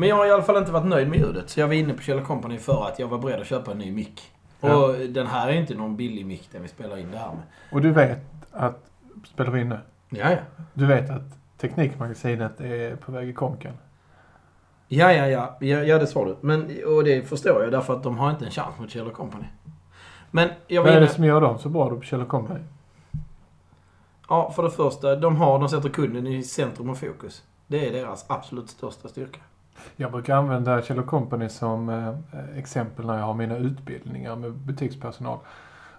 Men jag har i alla fall inte varit nöjd med ljudet. Så jag var inne på Kjell Company för att jag var beredd att köpa en ny mick. Ja. Och den här är inte någon billig mick den vi spelar in det här med. Och du vet att, spelar vi in nu? Ja, ja. Du vet att Teknikmagasinet är på väg i konken? Ja, ja, ja. Ja, ja det sa du. Men, och det förstår jag därför att de har inte en chans mot Kjell Company. Men jag Vad är det som gör dem så bra då på Kjell Company? Ja, för det första, de har, de sätter kunden i centrum och fokus. Det är deras absolut största styrka. Jag brukar använda Kjell Company som eh, exempel när jag har mina utbildningar med butikspersonal.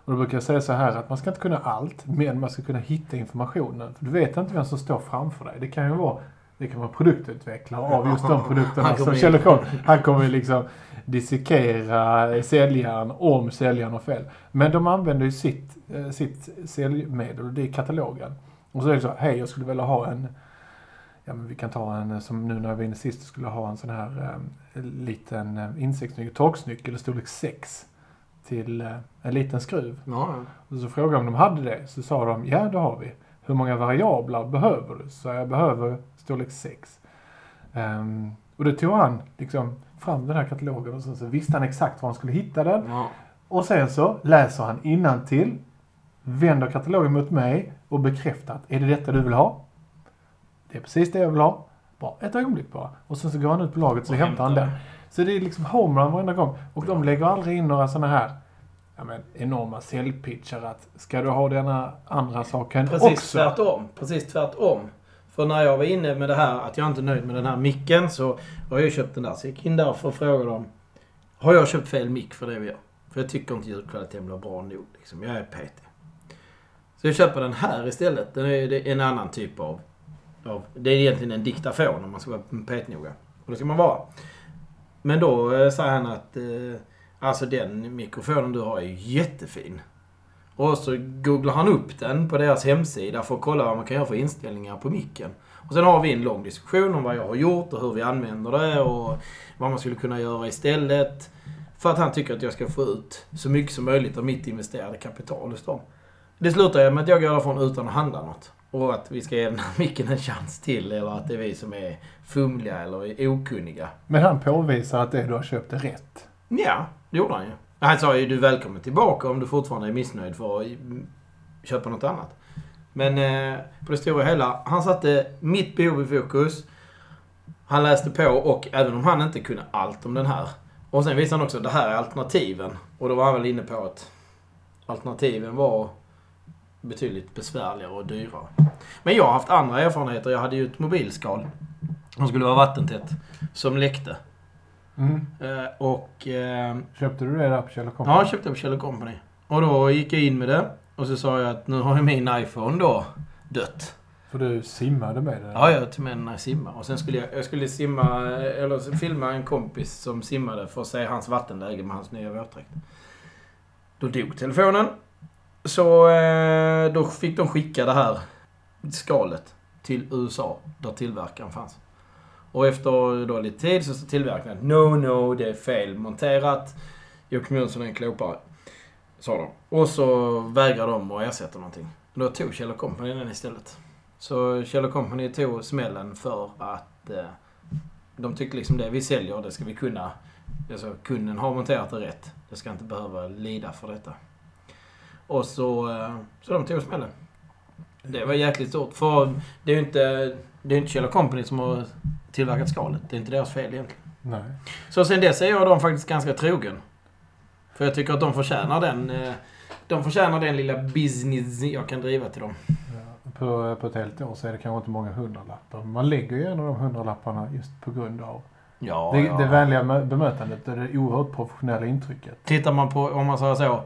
Och då brukar jag säga så här att man ska inte kunna allt, men man ska kunna hitta informationen. För du vet inte vem som står framför dig. Det kan ju vara, det kan vara produktutvecklare av just de produkterna som Kjell. Company. Han kommer liksom dissekera säljaren om säljaren har fel. Men de använder ju sitt, eh, sitt säljmedel och det är katalogen. Och så är det så, hej jag skulle vilja ha en Ja men vi kan ta en eh, som nu när jag var inne sist skulle ha en sån här eh, liten eh, insektsnyckel, torksnyckel storlek 6 till eh, en liten skruv. Ja. Och så frågade jag om de hade det. Så sa de, ja det har vi. Hur många variabler behöver du? Så jag behöver storlek 6. Ehm, och då tog han liksom fram den här katalogen och så, så visste han exakt var han skulle hitta den. ja. Och sen så läser han till vänder katalogen mot mig och bekräftar att är det detta du vill ha? Det är precis det jag vill ha. Bra, ett ögonblick bara. Och sen så går han ut på laget så Och hämtar han den. Så det är liksom homerun varenda gång. Och de lägger aldrig in några sådana här ja, men, enorma säljpitchar att ska du ha denna andra saken Precis också? tvärtom. Precis tvärtom. För när jag var inne med det här att jag inte är nöjd med den här micken så har jag köpt den där. Så jag gick in där för att fråga dem. Har jag köpt fel mick för det vi gör? För jag tycker inte ljudkvaliteten blir bra nog. Liksom. Jag är petig. Så jag köper den här istället. Den är en annan typ av, av... Det är egentligen en diktafon om man ska vara petnoga. Och det ska man vara. Men då eh, säger han att eh, alltså den mikrofonen du har är ju jättefin. Och så googlar han upp den på deras hemsida för att kolla vad man kan göra för inställningar på micken. Och sen har vi en lång diskussion om vad jag har gjort och hur vi använder det och vad man skulle kunna göra istället. För att han tycker att jag ska få ut så mycket som möjligt av mitt investerade kapital hos dem. Det slutar ju med att jag går därifrån utan att handla något. Och att vi ska ge den här micken en chans till. Eller att det är vi som är fumliga eller är okunniga. Men han påvisar att det du har köpt är rätt. Ja, det gjorde han ju. Han sa ju du är välkommen tillbaka om du fortfarande är missnöjd för att köpa något annat. Men eh, på det stora hela, han satte mitt behov i fokus. Han läste på och även om han inte kunde allt om den här. Och sen visade han också det här är alternativen. Och då var han väl inne på att alternativen var betydligt besvärligare och dyrare. Men jag har haft andra erfarenheter. Jag hade ju ett mobilskal som skulle vara vattentätt. Som läckte. Mm. Eh, och... Eh, Köpte du det där på Kjell Company? Ja, jag köpte på Kjell Company. Och då gick jag in med det. Och så sa jag att nu har ju min iPhone då dött. För du simmade med det? Ja, jag tog med den när jag simmar. Och sen skulle jag, jag skulle simma, eller filma en kompis som simmade för att se hans vattenläge med hans nya våtdräkt. Då dog telefonen. Så eh, då fick de skicka det här skalet till USA, där tillverkaren fanns. Och efter då lite tid så sa tillverkaren No, no, det är fel monterat. Joakim Jönsson är en klåpare. Sa de. Och så vägrade de att ersätta någonting. Då tog Kjell Company den istället. Så Kjell Company tog smällen för att eh, de tyckte liksom det vi säljer, det ska vi kunna. Alltså kunden har monterat det rätt. Det ska inte behöva lida för detta. Och så, eh, så de tog smällen. Det var jäkligt stort. För det är ju inte, det är inte Kjell Company som har tillverkat skalet. Det är inte deras fel egentligen. Nej. Så sen dess är jag dem faktiskt ganska trogen. För jag tycker att de förtjänar den, eh, de förtjänar den lilla business jag kan driva till dem. Ja, på, på ett helt år så är det kanske inte många hundralappar. Man lägger ju en av de hundralapparna just på grund av Ja, det, ja. det vänliga mö- bemötandet och det oerhört professionella intrycket. Tittar man på, om man säger så.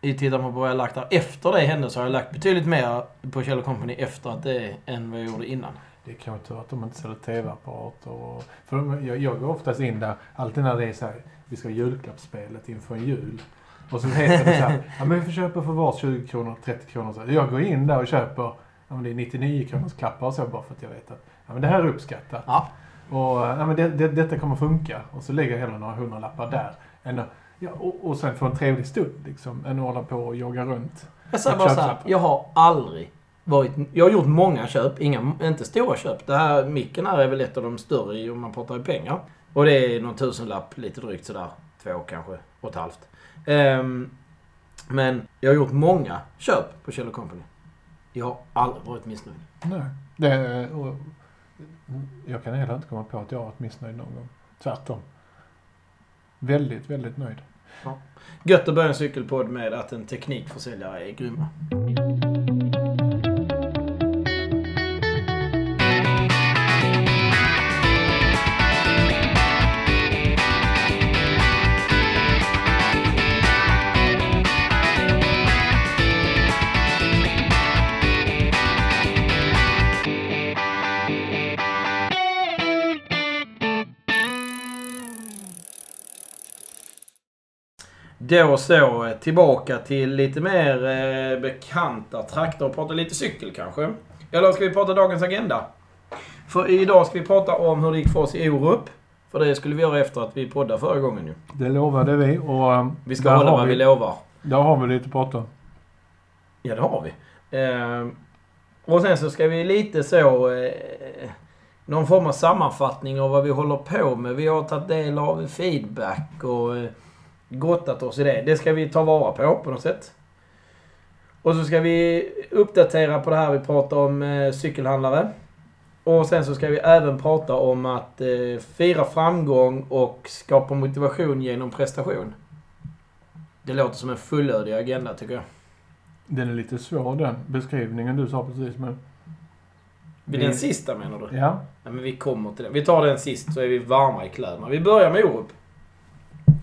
I- Tittar man på vad jag lagt där efter det hände så har jag lagt betydligt mer på Kjell Company efter att det än vad jag gjorde innan. Det är kanske tur att de inte säljer tv-apparater. Och, för de, jag, jag går oftast in där, alltid när det är så här, vi ska ha julklappsspelet inför en jul. Och så heter det så här, ja men vi får köpa för var 20 kronor, 30 kronor. Så jag går in där och köper, ja men det är 99 kronors klappar och så bara för att jag vet att, ja men det här är uppskattat. Ja. Och ja men det, det, detta kommer funka. Och så lägger jag hellre några hundralappar där. Än att, ja, och, och sen få en trevlig stund liksom, än att hålla på och jogga runt. Jag säger bara så här, jag har aldrig varit, jag har gjort många köp, inga, inte stora köp. Det här micken här är väl ett av de större om man pratar i pengar. Och det är någon tusenlapp, lite drygt sådär. Två kanske, och ett halvt. Ehm, men jag har gjort många köp på Kjell Company. Jag har aldrig varit missnöjd. Nej. Det, och, jag kan heller inte komma på att jag har varit missnöjd någon gång. Tvärtom. Väldigt, väldigt nöjd. Gött att börja en cykelpodd med att en teknikförsäljare är grymma. Då så, eh, tillbaka till lite mer eh, bekanta trakter och prata lite cykel kanske. Eller ska vi prata dagens agenda? För idag ska vi prata om hur det gick för oss i Orup. För det skulle vi göra efter att vi poddade förra gången ju. Det lovade vi och um, Vi ska hålla vad vi lovar. Där har vi lite att prata om. Ja, det har vi. Ehm, och sen så ska vi lite så... Eh, någon form av sammanfattning av vad vi håller på med. Vi har tagit del av feedback och eh, gottat oss i det. Det ska vi ta vara på på något sätt. Och så ska vi uppdatera på det här vi pratar om eh, cykelhandlare. Och sen så ska vi även prata om att eh, fira framgång och skapa motivation genom prestation. Det låter som en fullödig agenda tycker jag. Den är lite svår den beskrivningen du sa precis men... Vid den sista menar du? Ja. Nej, men vi kommer till den. Vi tar den sist så är vi varma i kläderna. Vi börjar med Orup.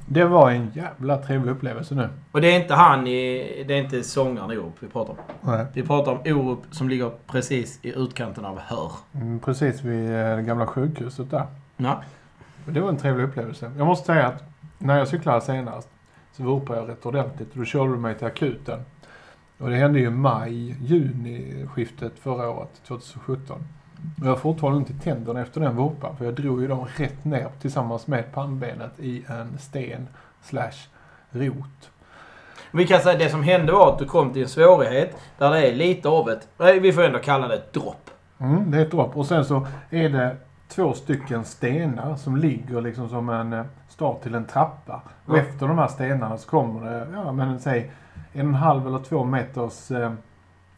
Det var en jävla trevlig upplevelse nu. Och det är inte han i... Det är inte sångaren i Orup vi pratar om. Nej. Vi pratar om Orup som ligger precis i utkanten av Hör. Mm, precis vid eh, det gamla sjukhuset där. Ja. Det var en trevlig upplevelse. Jag måste säga att när jag cyklade senast så vurpade jag rätt ordentligt då körde du mig till akuten. Och det hände ju maj, juni skiftet förra året, 2017. Jag har fortfarande ont i tänderna efter den vurpan för jag drog ju dem rätt ner tillsammans med pannbenet i en sten slash rot. Vi kan säga att det som hände var att du kom till en svårighet där det är lite av ett... Nej, vi får ändå kalla det ett dropp. Mm, det är ett dropp. Och sen så är det två stycken stenar som ligger liksom som en eh, start till en trappa. Och Ja. efter de här stenarna så kommer det, ja men säg en och en halv eller två meters eh,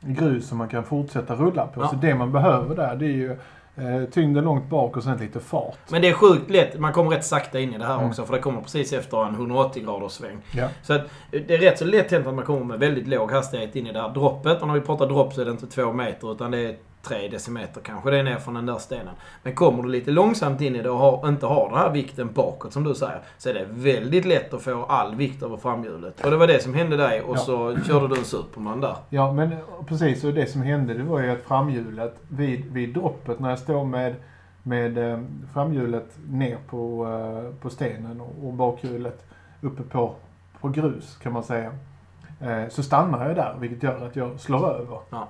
grus som man kan fortsätta rulla på. Ja. Så det man behöver där det är ju eh, tyngden långt bak och sen lite fart. Men det är sjukt lätt. Man kommer rätt sakta in i det här Mm. också. För det kommer precis efter en 180 graders sväng. Ja. Så att det är rätt så lätt hänt att man kommer med väldigt låg hastighet in i det här droppet. Och när vi pratar dropp så är det inte två meter utan det är tre decimeter kanske. Det är ner från den där stenen. Men kommer du lite långsamt in i det och har, inte har den här vikten bakåt som du säger. Så är det väldigt lätt att få all vikt över framhjulet. Och det var det som hände dig och Ja. så körde du en Superman där. Ja, men precis. Och det som hände det var ju att framhjulet vid, vid droppet när jag står med, med eh, framhjulet ner på, eh, på stenen och, och bakhjulet uppe på, på grus kan man säga. Eh, så stannar jag där vilket gör att jag slår över. Ja.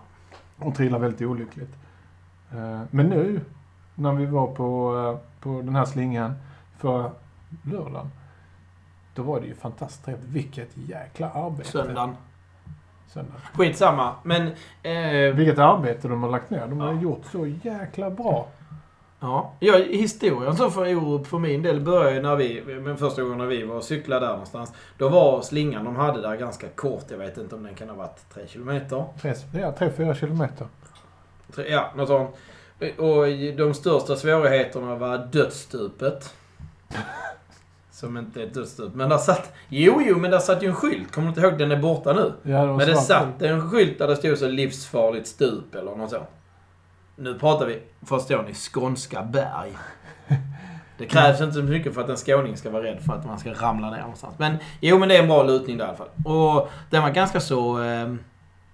Och trillar väldigt olyckligt. Eh, men nu när vi var på, eh, på den här slingan för lördagen. Då var det ju fantastiskt trevligt. Vilket jäkla arbete. Söndagen. Söndag. Skitsamma. Men... Eh, Vilket arbete de har lagt ner. De har Ja. gjort så jäkla bra. Ja, ja historien så för Orup för min del började ju när vi, men första gången när vi var och cyklade där någonstans. Då var slingan de hade där ganska kort. Jag vet inte om den kan ha varit 3 kilometer. Ja, tre, fyra kilometer. Tre- Ja, något sånt. Och de största svårigheterna var dödsstupet. Som inte är ett dödsstup. Men där satt... Jo, jo, men där satt ju en skylt. Kommer du inte ihåg? Den är borta nu. Ja, var Men det satt en skylt där det stod så livsfarligt stup eller något sånt. Nu pratar vi, förstår ni, skånska berg. Det krävs inte så mycket för att en skåning ska vara rädd för att man ska ramla ner någonstans. Men jo, men det är en bra lutning där i alla fall. Och den var ganska så... Eh,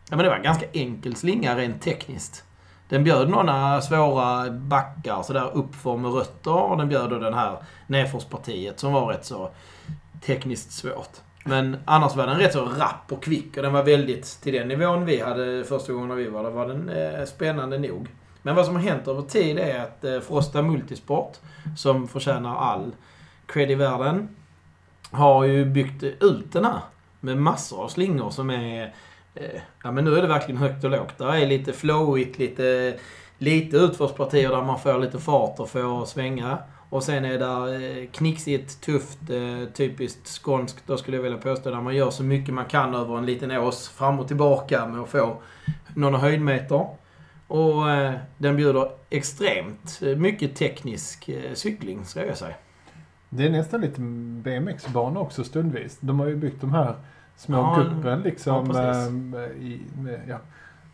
ja, men det var en ganska enkel slinga rent tekniskt. Den bjöd några svåra backar sådär uppför med rötter och den bjöd då den här nedförspartiet som var rätt så tekniskt svårt. Men annars var den rätt så rapp och kvick och den var väldigt till den nivån vi hade första gången vi var där var den eh, spännande nog. Men vad som har hänt över tid är att eh, Frosta Multisport, som förtjänar all cred i världen, har ju byggt ut den här med massor av slingor som är eh, ja men nu är det verkligen högt och lågt. Där är lite flowigt, lite, lite utförspartier där man får lite fart och får svänga. Och sen är det eh, knixigt, tufft, typiskt skånskt då skulle jag vilja påstå. Där man gör så mycket man kan över en liten ås fram och tillbaka med att få några höjdmeter. Och eh, den bjuder extremt eh, mycket teknisk eh, cykling, ska jag säga. Det är nästan lite BMX-bana också stundvis. De har ju byggt de här små Ja, guppen liksom ja, ehm, i, med, ja,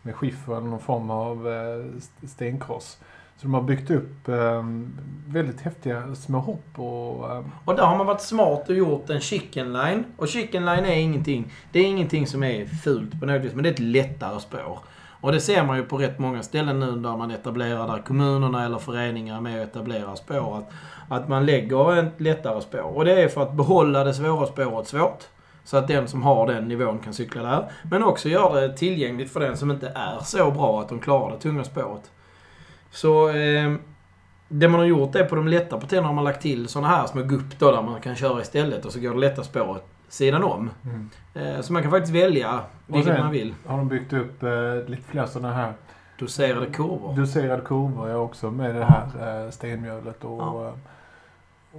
med skiffer eller någon form av eh, st- stenkross. Så de har byggt upp ehm, väldigt häftiga små hopp och... ehm, Och där har man varit smart och gjort en chicken line. Och chicken line är ingenting. Det är ingenting som är fult på något vis, men det är ett lättare spår. Och det ser man ju på rätt många ställen nu där man etablerar, där kommunerna eller föreningar är med och etablerar spår. Att, att man lägger ett lättare spår. Och det är för att behålla det svåra spåret svårt. Så att den som har den nivån kan cykla där. Men också göra det tillgängligt för den som inte är så bra att de klarar det tunga spåret. Så eh, det man har gjort är på de lätta partierna har man lagt till sådana här små gupp då där man kan köra istället och så går det lätta spåret sidan om. Eh, så man kan faktiskt välja vilket man vill. har de byggt upp eh, lite fler sådana här Doserade kurvor. doserade kurvor ja, också med det här eh, stenmjölet och, Ja.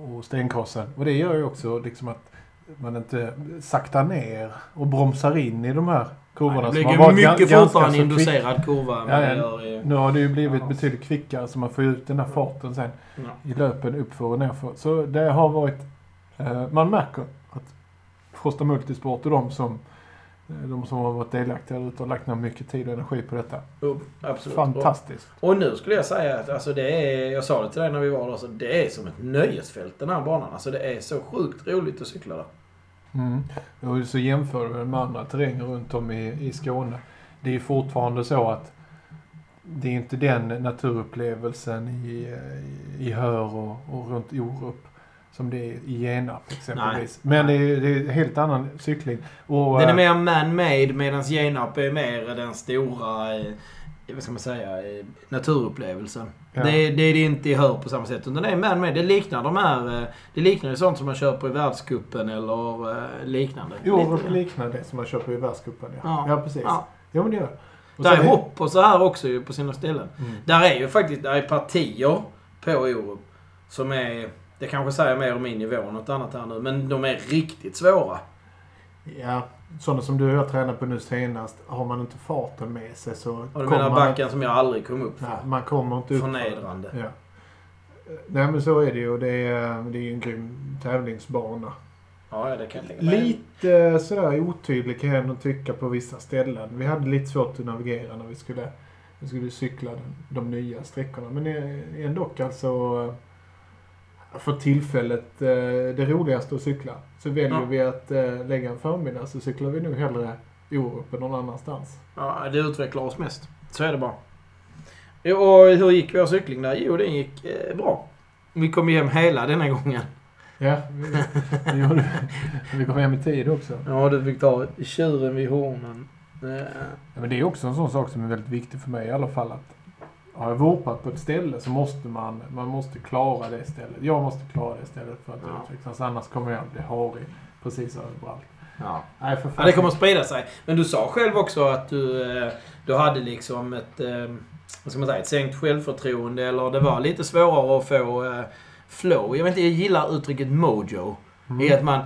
och stenkrossen. Och det gör ju också liksom att man inte saktar ner och bromsar in i de här kurvorna. det som har blir mycket fortare en kvick. doserad kurva Ja, det ja. i... Nu har det ju blivit Ja. betydligt kvickare så man får ut den här farten sen i löpen uppför och nerför. Så det har varit... Eh, man märker Frosta Multisport och de som, eh, de som har varit delaktiga ute har lagt ner mycket tid och energi på detta. Jo, absolut. Fantastiskt. Och, och nu skulle jag säga att alltså det är, jag sa det till dig när vi var där, så det är som ett nöjesfält den här banan. Alltså det är så sjukt roligt att cykla där. Mm. Och så jämför du med andra terränger runt om i, i Skåne. Det är fortfarande så att det är inte den naturupplevelsen i, eh, i Hör och, och runt Orup som det är i Genarp exempelvis. Men det är, det är en helt annan cykling. Och, Den är eh, mer man-made medan Genarp är mer den stora, eh, vad ska man säga, eh, naturupplevelsen. Ja. Det, det är det inte i Hör på samma sätt. Utan det är man-made. Det liknar de här, det liknar ju sånt som man köper i världscupen eller liknande. Orup Lite. liknar det som man köper i världscupen. Ja. Ja. Ja. precis. Ja. Ja. men det gör det. Och Där är hopp och så här också på sina ställen. Mm. Där är ju faktiskt där är partier på Orup som är, det kanske säger mer om min nivå än något annat här nu, men de är riktigt svåra. Ja, sådana som du och jag tränade på nu senast. Har man inte farten med sig så Och du menar backen som jag aldrig kom upp Nej, för. man kommer inte upp för. Förnedrande. Ja. Nej men så är det ju. och Det är, det är ju en grym tävlingsbana. Ja, det kan jag. Lite sådär otydlig kan jag ändå tycka på vissa ställen. Vi hade lite svårt att navigera när vi skulle, vi skulle cykla de nya sträckorna. Men ändå alltså för tillfället eh, det roligaste att cykla. Så väljer Ja. vi att eh, lägga en förmiddag så cyklar vi nog hellre Orup än någon annanstans. Ja, det utvecklar oss mest. Så är det bara. Och hur gick vår cykling där? Jo, den gick eh, bra. Vi kom hem hela denna gången. Ja, vi, vi, gjorde, vi kom hem i tid också. Ja, du fick ta tjuren vid hornen. Eh, Ja, men det är också en sån sak som är väldigt viktig för mig i alla fall. Att har jag vurpat på ett ställe så måste man, man måste klara det stället. Jag måste klara det stället för att Ja. utvecklas. Annars kommer jag bli harig precis överallt. Ja. Nej, för ja, det kommer att sprida sig. Men du sa själv också att du, eh, du hade liksom ett, eh, vad ska man säga, ett sänkt självförtroende. Eller det var lite svårare att få eh, flow. Jag vet inte, jag gillar uttrycket mojo. I Mm. att man,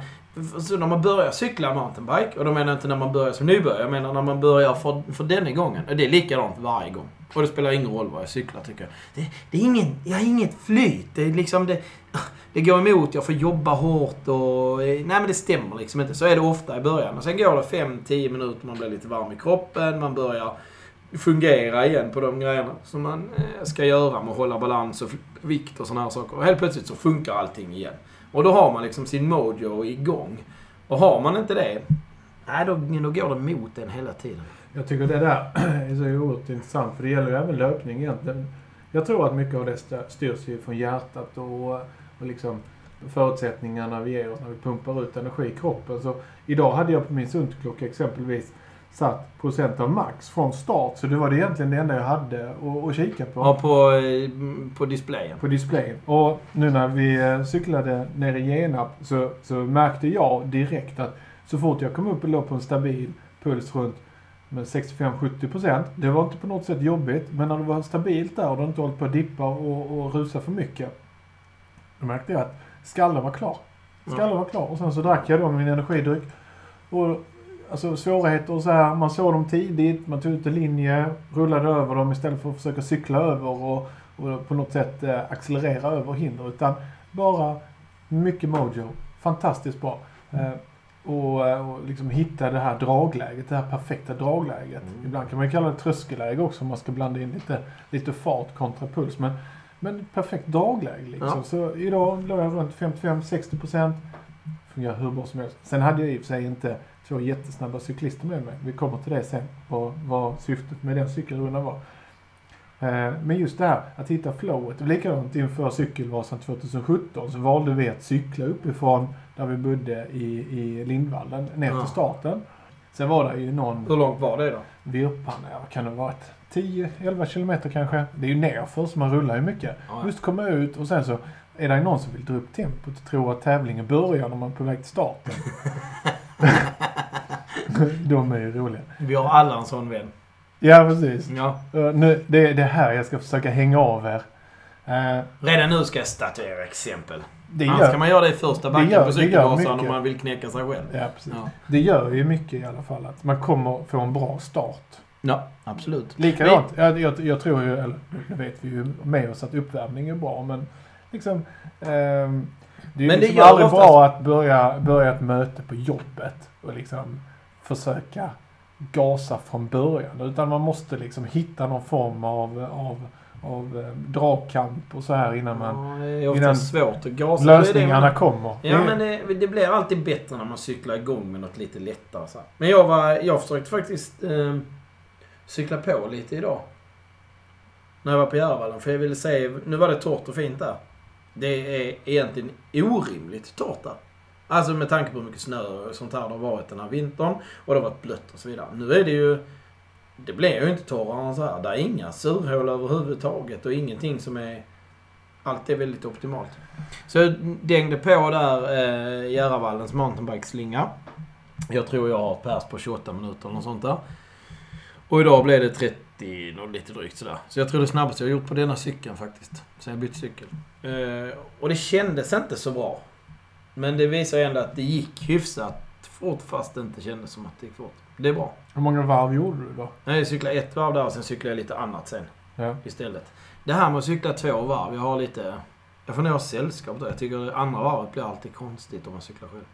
så när man börjar cykla mountainbike, och då menar jag inte när man börjar som nybörjare, jag menar när man börjar för, för denna gången. Och det är likadant varje gång. Och det spelar ingen roll vad jag cyklar tycker jag. Det, det är ingen, jag har inget flyt. Det är liksom det, det går emot, jag får jobba hårt och... Nej men det stämmer liksom inte. Så är det ofta i början. Och sen går det 5-10 minuter, man blir lite varm i kroppen, man börjar fungera igen på de grejerna som man eh, ska göra med att hålla balans och vikt och sådana här saker. Och helt plötsligt så funkar allting igen. Och då har man liksom sin mojo igång. Och har man inte det, nej då, då går det mot en hela tiden. Jag tycker det där är så oerhört intressant för det gäller ju även löpning egentligen. Jag tror att mycket av det styrs ju från hjärtat och, och liksom förutsättningarna vi ger oss när vi pumpar ut energi i kroppen. Så idag hade jag på min Suntklocka exempelvis satt procent av max från start. Så det var det egentligen det enda jag hade att, att kika på. Ja, på, eh, på displayen. på displayen. Och nu när vi eh, cyklade ner i Genarp så, så märkte jag direkt att så fort jag kom upp och låg på en stabil puls runt med 65-70%. Det var inte på något sätt jobbigt, men när det var stabilt där och det inte hållit på att dippa och, och rusa för mycket. Då märkte jag att skallen var klar. Skallen var klar och sen så drack jag då min energidryck. Och alltså svårigheter och så här, man såg dem tidigt, man tog ut en linje, rullade över dem istället för att försöka cykla över och, och på något sätt eh, accelerera över hinder. Utan bara mycket mojo. Fantastiskt bra. Eh, och, eh, och liksom hitta det här dragläget, det här perfekta dragläget. Mm. Ibland kan man ju kalla det tröskelläge också om man ska blanda in lite, lite fart kontra puls. Men, men perfekt dragläge liksom. Ja. Så idag låg jag runt 55-60%. Fungerar hur bra som helst. Sen hade jag i och för sig inte två jättesnabba cyklister med mig. Vi kommer till det sen, vad, vad syftet med den cykelrundan var. Eh, Men just det här att hitta flowet. Likadant inför Cykelvasan 2017 så valde vi att cykla uppifrån där vi bodde i, i Lindvallen ner Ja. till starten. Sen var det ju någon Hur långt var det då? virrpanna, ja, kan det ha varit? 10-11 kilometer kanske. Det är ju nerför så man rullar ju mycket. Ja, Just komma ut och sen så är det någon som vill dra upp tempot och tror att tävlingen börjar när man är på väg till starten. De är ju roliga. Vi har alla en sån vän. Ja, precis. Ja. Uh, nu, det är det här jag ska försöka hänga av er. Eh, Redan nu ska jag statuera exempel. det, Annars gör, kan man göra det i första backen på cykelvasan om man vill knäcka sig själv. ja, precis. Ja, det gör ju mycket i alla fall att man kommer få en bra start. ja absolut. Likadant, jag, jag, jag tror ju, eller nu vet vi ju med oss att uppvärmning är bra men liksom ehm, det är ju Men det liksom gör aldrig oftast- bra att börja, börja ett möte på jobbet och liksom försöka gasa från början. Utan man måste liksom hitta någon form av, av, av eh, dragkamp och så här innan man... Ja, det är innan svårt att gasa. lösningarna Det det kommer. Ja, Det- men det, det blir alltid bättre när man cyklar igång med något lite lättare. Så. här. Men jag, var, jag försökte faktiskt eh, cykla på lite idag. När jag var på Järvallen. För jag ville se, nu var det torrt och fint där. Det är egentligen orimligt torrt där. Alltså med tanke på hur mycket snö och sånt här det har varit den här vintern. Och det har varit blött och så vidare. Nu är det ju... Det blir ju inte torrare än så här. Det är inga surhål överhuvudtaget och ingenting som är... Allt är väldigt optimalt. Så jag dängde på där eh, Järvavallens mountainbike-slinga. Jag tror jag har ett pers på 28 minuter eller sånt där. Och idag blev det 30, lite drygt sådär. Så jag tror det snabbaste jag har gjort på denna cykeln faktiskt. Sen jag bytte cykel. Eh, och det kändes inte så bra. Men det visar ändå att det gick hyfsat fort fast det inte kändes som att det gick fort. Det är bra. Hur många varv gjorde du då? Nej, Jag cyklade ett varv där och sen cyklade jag lite annat sen Ja. istället. Det här med att cykla två varv, jag har lite... Jag får nog ha sällskap då. Jag tycker andra varvet blir alltid konstigt om man cyklar själv.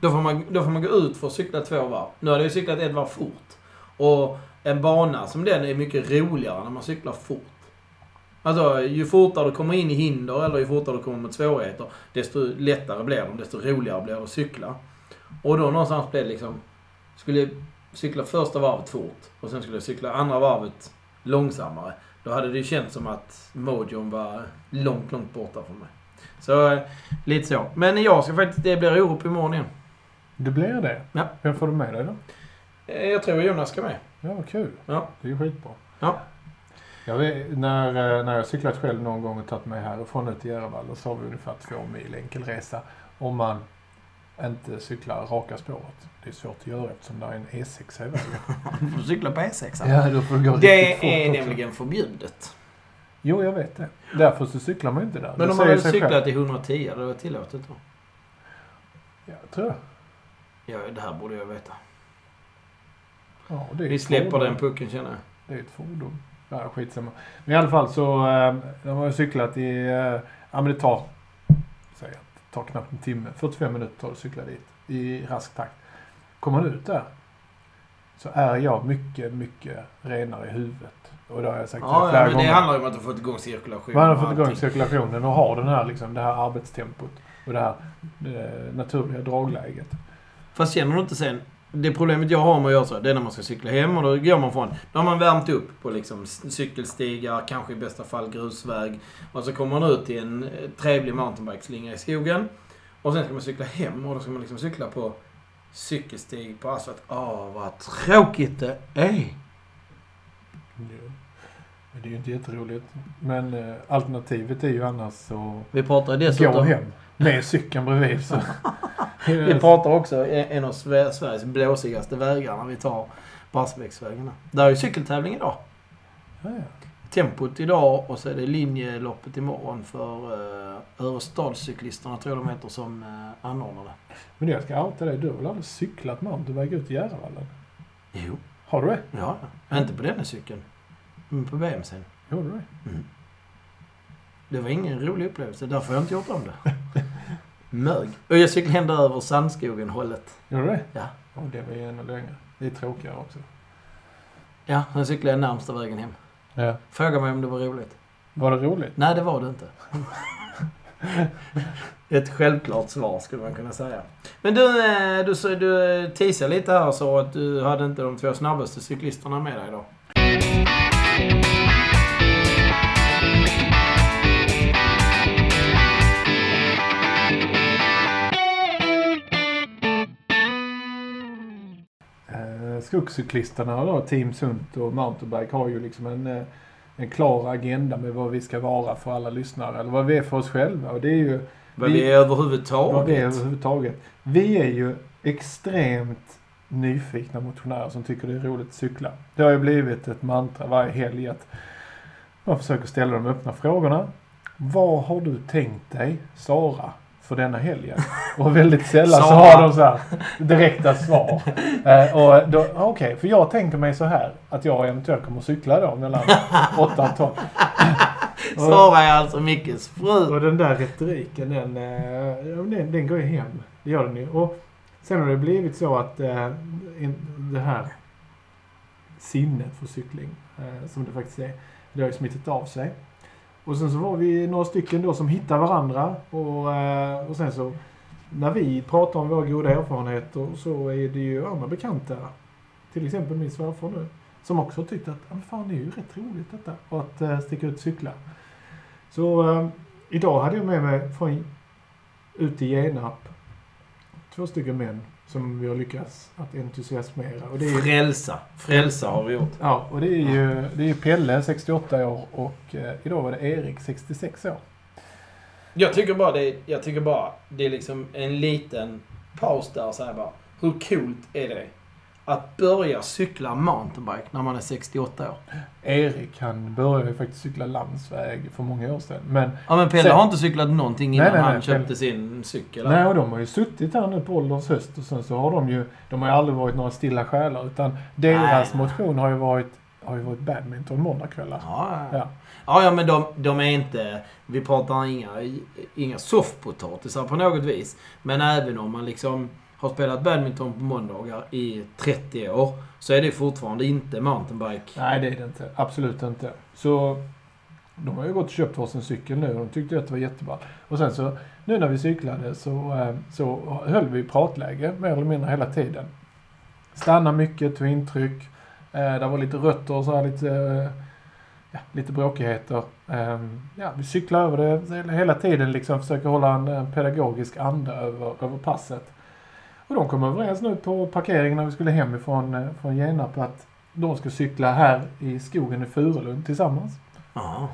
Då får man, då får man gå ut för att cykla två varv. Nu hade jag cyklat ett varv fort. Och en bana som den är mycket roligare när man cyklar fort. Alltså, ju fortare du kommer in i hinder eller ju fortare du kommer mot svårigheter, desto lättare blir de, desto roligare blir det att cykla. Och då någonstans blev det liksom... Skulle jag cykla första varvet fort och sen skulle jag cykla andra varvet långsammare. Då hade det ju känts som att mojon var långt, långt borta från mig. Så, eh, lite så. Men jag ska faktiskt... Det blir Orup imorgon igen. Det blir det? Ja. Vem får du med dig då? Eh, Jag tror Jonas ska med. Ja, vad kul. Ja. Det är ju skitbra. Ja. Jag vet, när, eh, när jag cyklat själv någon gång och tagit mig härifrån ut till Järvalla så har vi ungefär två mil enkel resa. Om man inte cyklar raka spåret. Det är svårt att göra eftersom det är en E6 i vägen. Du får cykla på E6. Ja, då får du gå Det är också. nämligen förbjudet. Jo, jag vet det. Därför så cyklar man inte där. Men Det om man hade cyklat själv. i 110, hade det varit tillåtet då? Ja, tror jag. Ja, det här borde jag veta. Ja, Vi släpper fordon. den pucken känner jag. Det är ett fordon. Ja, skitsamma. Men i alla fall så eh, de har cyklat i... Eh, ja men det tar... Säg det tar knappt en timme. 45 minuter tar det att cykla dit. I rask takt. Kommer man ut där så är jag mycket, mycket renare i huvudet. Och det har jag sagt Ja, flera ja, men det gånger. handlar ju om att du fått igång cirkulation. Man har fått igång cirkulationen och har den här, liksom, det här arbetstempot. Och det här eh, naturliga dragläget. Fast känner du inte sen... Det problemet jag har med att göra så, det är när man ska cykla hem och då går man från... Då har man värmt upp på liksom cykelstigar, kanske i bästa fall grusväg. Och så kommer man ut till en eh, trevlig mountainbikeslinga i skogen. Och sen ska man cykla hem och då ska man liksom cykla på cykelstig på asfalt. Åh, vad tråkigt det är! Det är ju inte jätteroligt. Men eh, alternativet är ju annars att Vi pratar gå dessutom... hem med cykeln bredvid. Så. Vi pratar också en av Sve- Sveriges blåsigaste vägar när vi tar Barsebäcksvägen där. Är ju cykeltävling idag. Ja, ja. Tempot idag och så är det linjeloppet imorgon för uh, Örestadscyklisterna, tror jag de heter, som uh, anordnar det. Men jag ska outa dig. Du har väl aldrig cyklat mountainbike ut i Järvavallen? Jo. Har du det? Ja, ja. Inte på denna cykeln. Men på BMCn. Gjorde du det? Mm. Det var ingen rolig upplevelse. Därför har jag inte gjort om det. Mög. Och jag cyklade där över Sandskogen-hållet. Gjorde du det? Ja. Ja, det var ju ännu längre. Det är tråkigare också. Ja, sen cyklade jag närmsta vägen hem. Ja. Fråga mig om det var roligt. Var det roligt? Nej, det var det inte. Ett självklart svar skulle man kunna säga. Men du, eh, du, du teasade lite här så att du hade inte de två snabbaste cyklisterna med dig då. Skogscyklisterna då, Team Sunt och Mountainbike har ju liksom en, eh, en klar agenda med vad vi ska vara för alla lyssnare. Eller vad vi är för oss själva. Och det är ju Vad Vi- vi är överhuvudtaget. vad vi är överhuvudtaget. Vi är ju extremt nyfikna motionärer som tycker det är roligt att cykla. Det har ju blivit ett mantra varje helg att man försöker ställa de öppna frågorna. Vad har du tänkt dig, Sara, för denna helgen? Och väldigt sällan så har de så här direkta svar. Eh, och då, Okej, för jag tänker mig så här att jag eventuellt kommer cykla då mellan 8 och 12. Sara är alltså Mickes fru. Och den där retoriken, den, eh, den, den går ju hem. Det gör den ju. Och sen har det blivit så att eh, det här sinnet för cykling, eh, som det faktiskt är, det har ju smittat av sig. Och sen så var vi några stycken då som hittade varandra och, eh, och sen så när vi pratar om våra goda erfarenheter så är det ju andra bekanta. Till exempel min svärfar nu. Som också tyckt att fan, det är ju rätt roligt detta. Att eh, sticka ut och cykla. Så eh, idag hade jag med mig från ut i Genarp två stycken män som vi har lyckats att entusiasmera. Och det är, Frälsa. Frälsa har vi gjort. ja, och det är ju det är ju Pelle, 68 år, och eh, idag var det Erik, 66 år. Jag tycker bara det, jag tycker bara det är liksom en liten paus där och säga bara. Hur coolt är det? Att börja cykla mountainbike när man är 68 år. Erik, han började ju faktiskt cykla landsväg för många år sedan. Men Ja men Pelle Sen- har inte cyklat någonting innan Nej, nej, nej, han köpte Pelle- sin cykel. Nej, och de har ju suttit här nu på ålderns höst och sen så har de ju, de har ju aldrig varit några stilla själar utan deras Nej. motion har ju varit, har ju varit badminton måndagskvällar. Ja, ja. Ja. ja, ja men de, de är inte... Vi pratar inga, inga soffpotatisar på något vis. Men även om man liksom har spelat badminton på måndagar i 30 år så är det fortfarande inte mountainbike. Nej, det är det inte. Absolut inte. Så de har ju gått och köpt varsin cykel nu och de tyckte att det var jättebra. Och sen så, nu när vi cyklade så, eh, så höll vi pratläge mer eller mindre hela tiden. Stanna mycket, tog intryck. Eh, det var lite rötter och så här lite, eh, ja, lite bråkigheter. Eh, ja, vi cyklar över det hela tiden liksom, försöker hålla en, eh, pedagogisk anda över, över passet. Och de kom överens nu på parkeringen när vi skulle hem ifrån eh, från Genarp att de ska cykla här i skogen i Furulund tillsammans. Ja.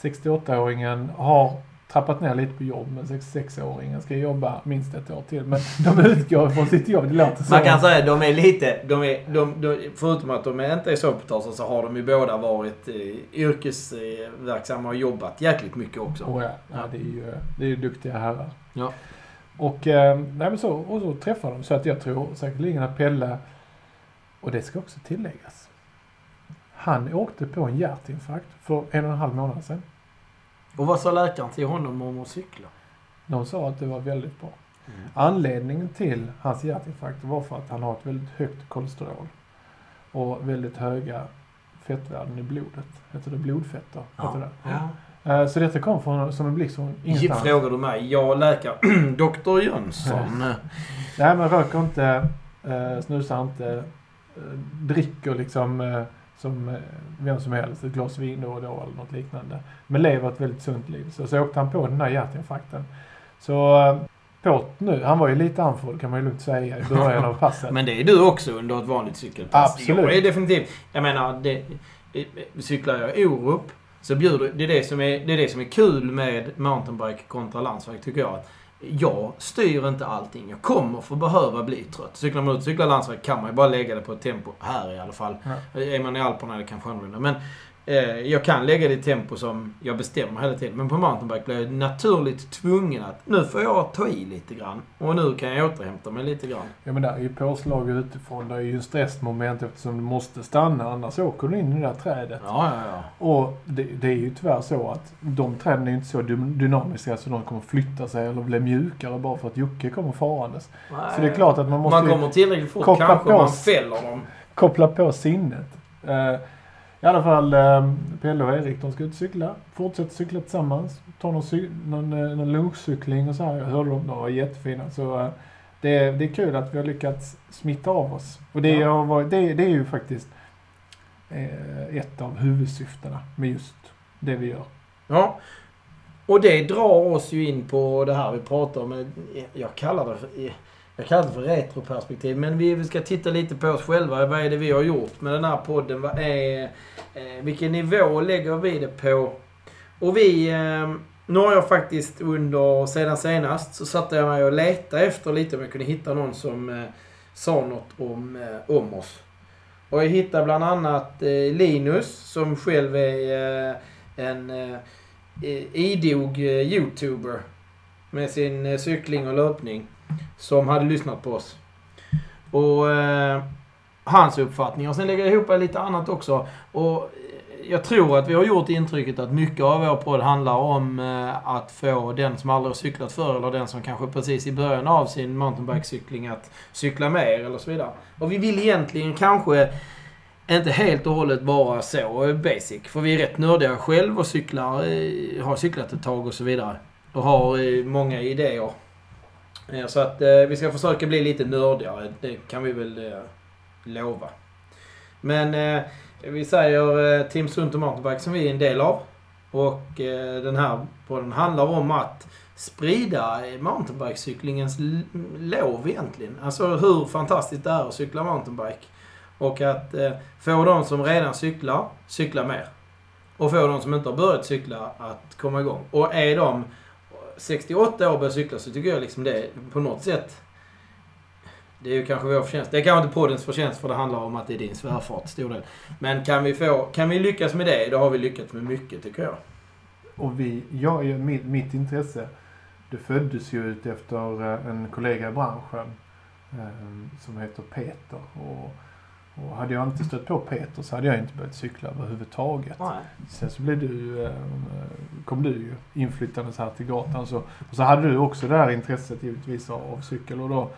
68-åringen har trappat ner lite på jobb, men 66-åringen ska jobba minst ett år till. Men de utgår från sitt jobb, det låter så. Man kan säga att de är lite... De är, de, de, förutom att de inte är soffpotatisar så har de ju båda varit eh, yrkesverksamma och jobbat jäkligt mycket också. Och ja, ja, det är ju det är duktiga herrar. Ja. Och, eh, nej, så, och så träffar de, så att jag tror säkerligen att Pelle, och det ska också tilläggas, han åkte på en hjärtinfarkt för en och en halv månad sedan. Och vad sa läkaren till honom om att cykla? De sa att det var väldigt bra. Anledningen till hans hjärtinfarkt var för att han har ett väldigt högt kolesterol. Och väldigt höga fettvärden i blodet. Heter det blodfetter? Heter det? Ja. Eh, Så detta kom från, som en blixt från ingenstans. Frågar du mig? Jag läkare Dr Jönsson. Nej, men röker inte, eh, snusar inte, eh, dricker liksom som vem som helst, ett glas vin då och då eller något liknande. Men lever ett väldigt sunt liv. Så, så åkte han på den här hjärtinfarkten. Så Påt nu, han var ju lite andfådd kan man ju lugnt säga i början av passet. Men det är du också under ett vanligt cykelpass. Absolut. Jag är definitivt... Jag menar, det, cyklar jag Orup så bjuder... Det är det, som är, det är det som är kul med mountainbike kontra landsväg tycker jag. Jag styr inte allting. Jag kommer få behöva bli trött. Cyklar man ut cyklar landsväg kan man ju bara lägga det på ett tempo. Här i alla fall. Ja. Är man i Alperna är det kanske annorlunda. Men jag kan lägga det i tempo som jag bestämmer hela tiden. Men på mountainbike blir jag naturligt tvungen att nu får jag ta i lite grann. Och nu kan jag återhämta mig lite grann. Ja men där är ju påslag utifrån. Det är ju en stressmoment eftersom du måste stanna annars åker du in i det där trädet. Ja, ja, ja. Och det, det är ju tyvärr så att de träden är ju inte så dy- dynamiska så de kommer flytta sig eller bli mjukare bara för att Jocke kommer farandes. Så det är klart att man måste man kommer tillräckligt fort kanske på man fäller dem. koppla på sinnet. Eh, I alla fall, uh, Pelle och Erik de ska ut och cykla. Fortsätter cykla tillsammans. Ta någon, cy- någon, uh, någon lunchcykling och så här. Jag hörde dem, de var jättefina. Så eh, det, är- det är kul att vi har lyckats smitta av oss. Och det, Ja. har varit, det, det är ju faktiskt eh, ett av huvudsyftena med just det vi gör. Ja. Och det drar oss ju in på det här vi pratar om. Jag kallar det för, jag kallar det för retroperspektiv. Men vi ska titta lite på oss själva. Vad är det vi har gjort med den här podden? Vad är, eh, vilken nivå lägger vi det på? Och vi... Eh, nu har jag faktiskt under, sedan senast, så satte jag mig och letade efter lite om jag kunde hitta någon som eh, sa något om, eh, om oss. Och jag hittade bland annat eh, Linus som själv är eh, en eh, idog eh, youtuber med sin eh, cykling och löpning som hade lyssnat på oss. Och eh, hans uppfattning. Och sen lägger jag ihop lite annat också. Och eh, jag tror att vi har gjort intrycket att mycket av vår podd handlar om eh, att få den som aldrig har cyklat förr eller den som kanske precis i början av sin mountainbikecykling att cykla mer eller så vidare. Och vi vill egentligen kanske inte helt och hållet vara så basic. För vi är rätt nördiga själv och cyklar, eh, har cyklat ett tag och så vidare. Och har eh, många idéer. Eh, så att eh, vi ska försöka bli lite nördigare. Det kan vi väl eh, lova. Men eh, vi säger eh, Team Sunt Mountainbike som vi är en del av. Och eh, den här podden handlar om att sprida mountainbikecyklingens lov egentligen. Alltså hur fantastiskt det är att cykla mountainbike. Och att eh, få de som redan cyklar, cykla mer. Och få de som inte har börjat cykla att komma igång. Och är de 68 år och börjar cykla så tycker jag liksom det på något sätt det är ju kanske vår förtjänst. Det är kanske inte poddens förtjänst för det handlar om att det är din svärfart till stor del. Men kan vi, få, kan vi lyckas med det, då har vi lyckats med mycket tycker jag. Och vi, jag, är- mitt, mitt intresse, det föddes ju ut efter eh, en kollega i branschen eh, som heter Peter. Och, och hade jag inte stött på Peter så hade jag inte börjat cykla överhuvudtaget. Nej. Sen så blev du, eh, kom du ju inflyttandes här till gatan. Så, och så hade du också det här intresset givetvis av, av cykel. Och då,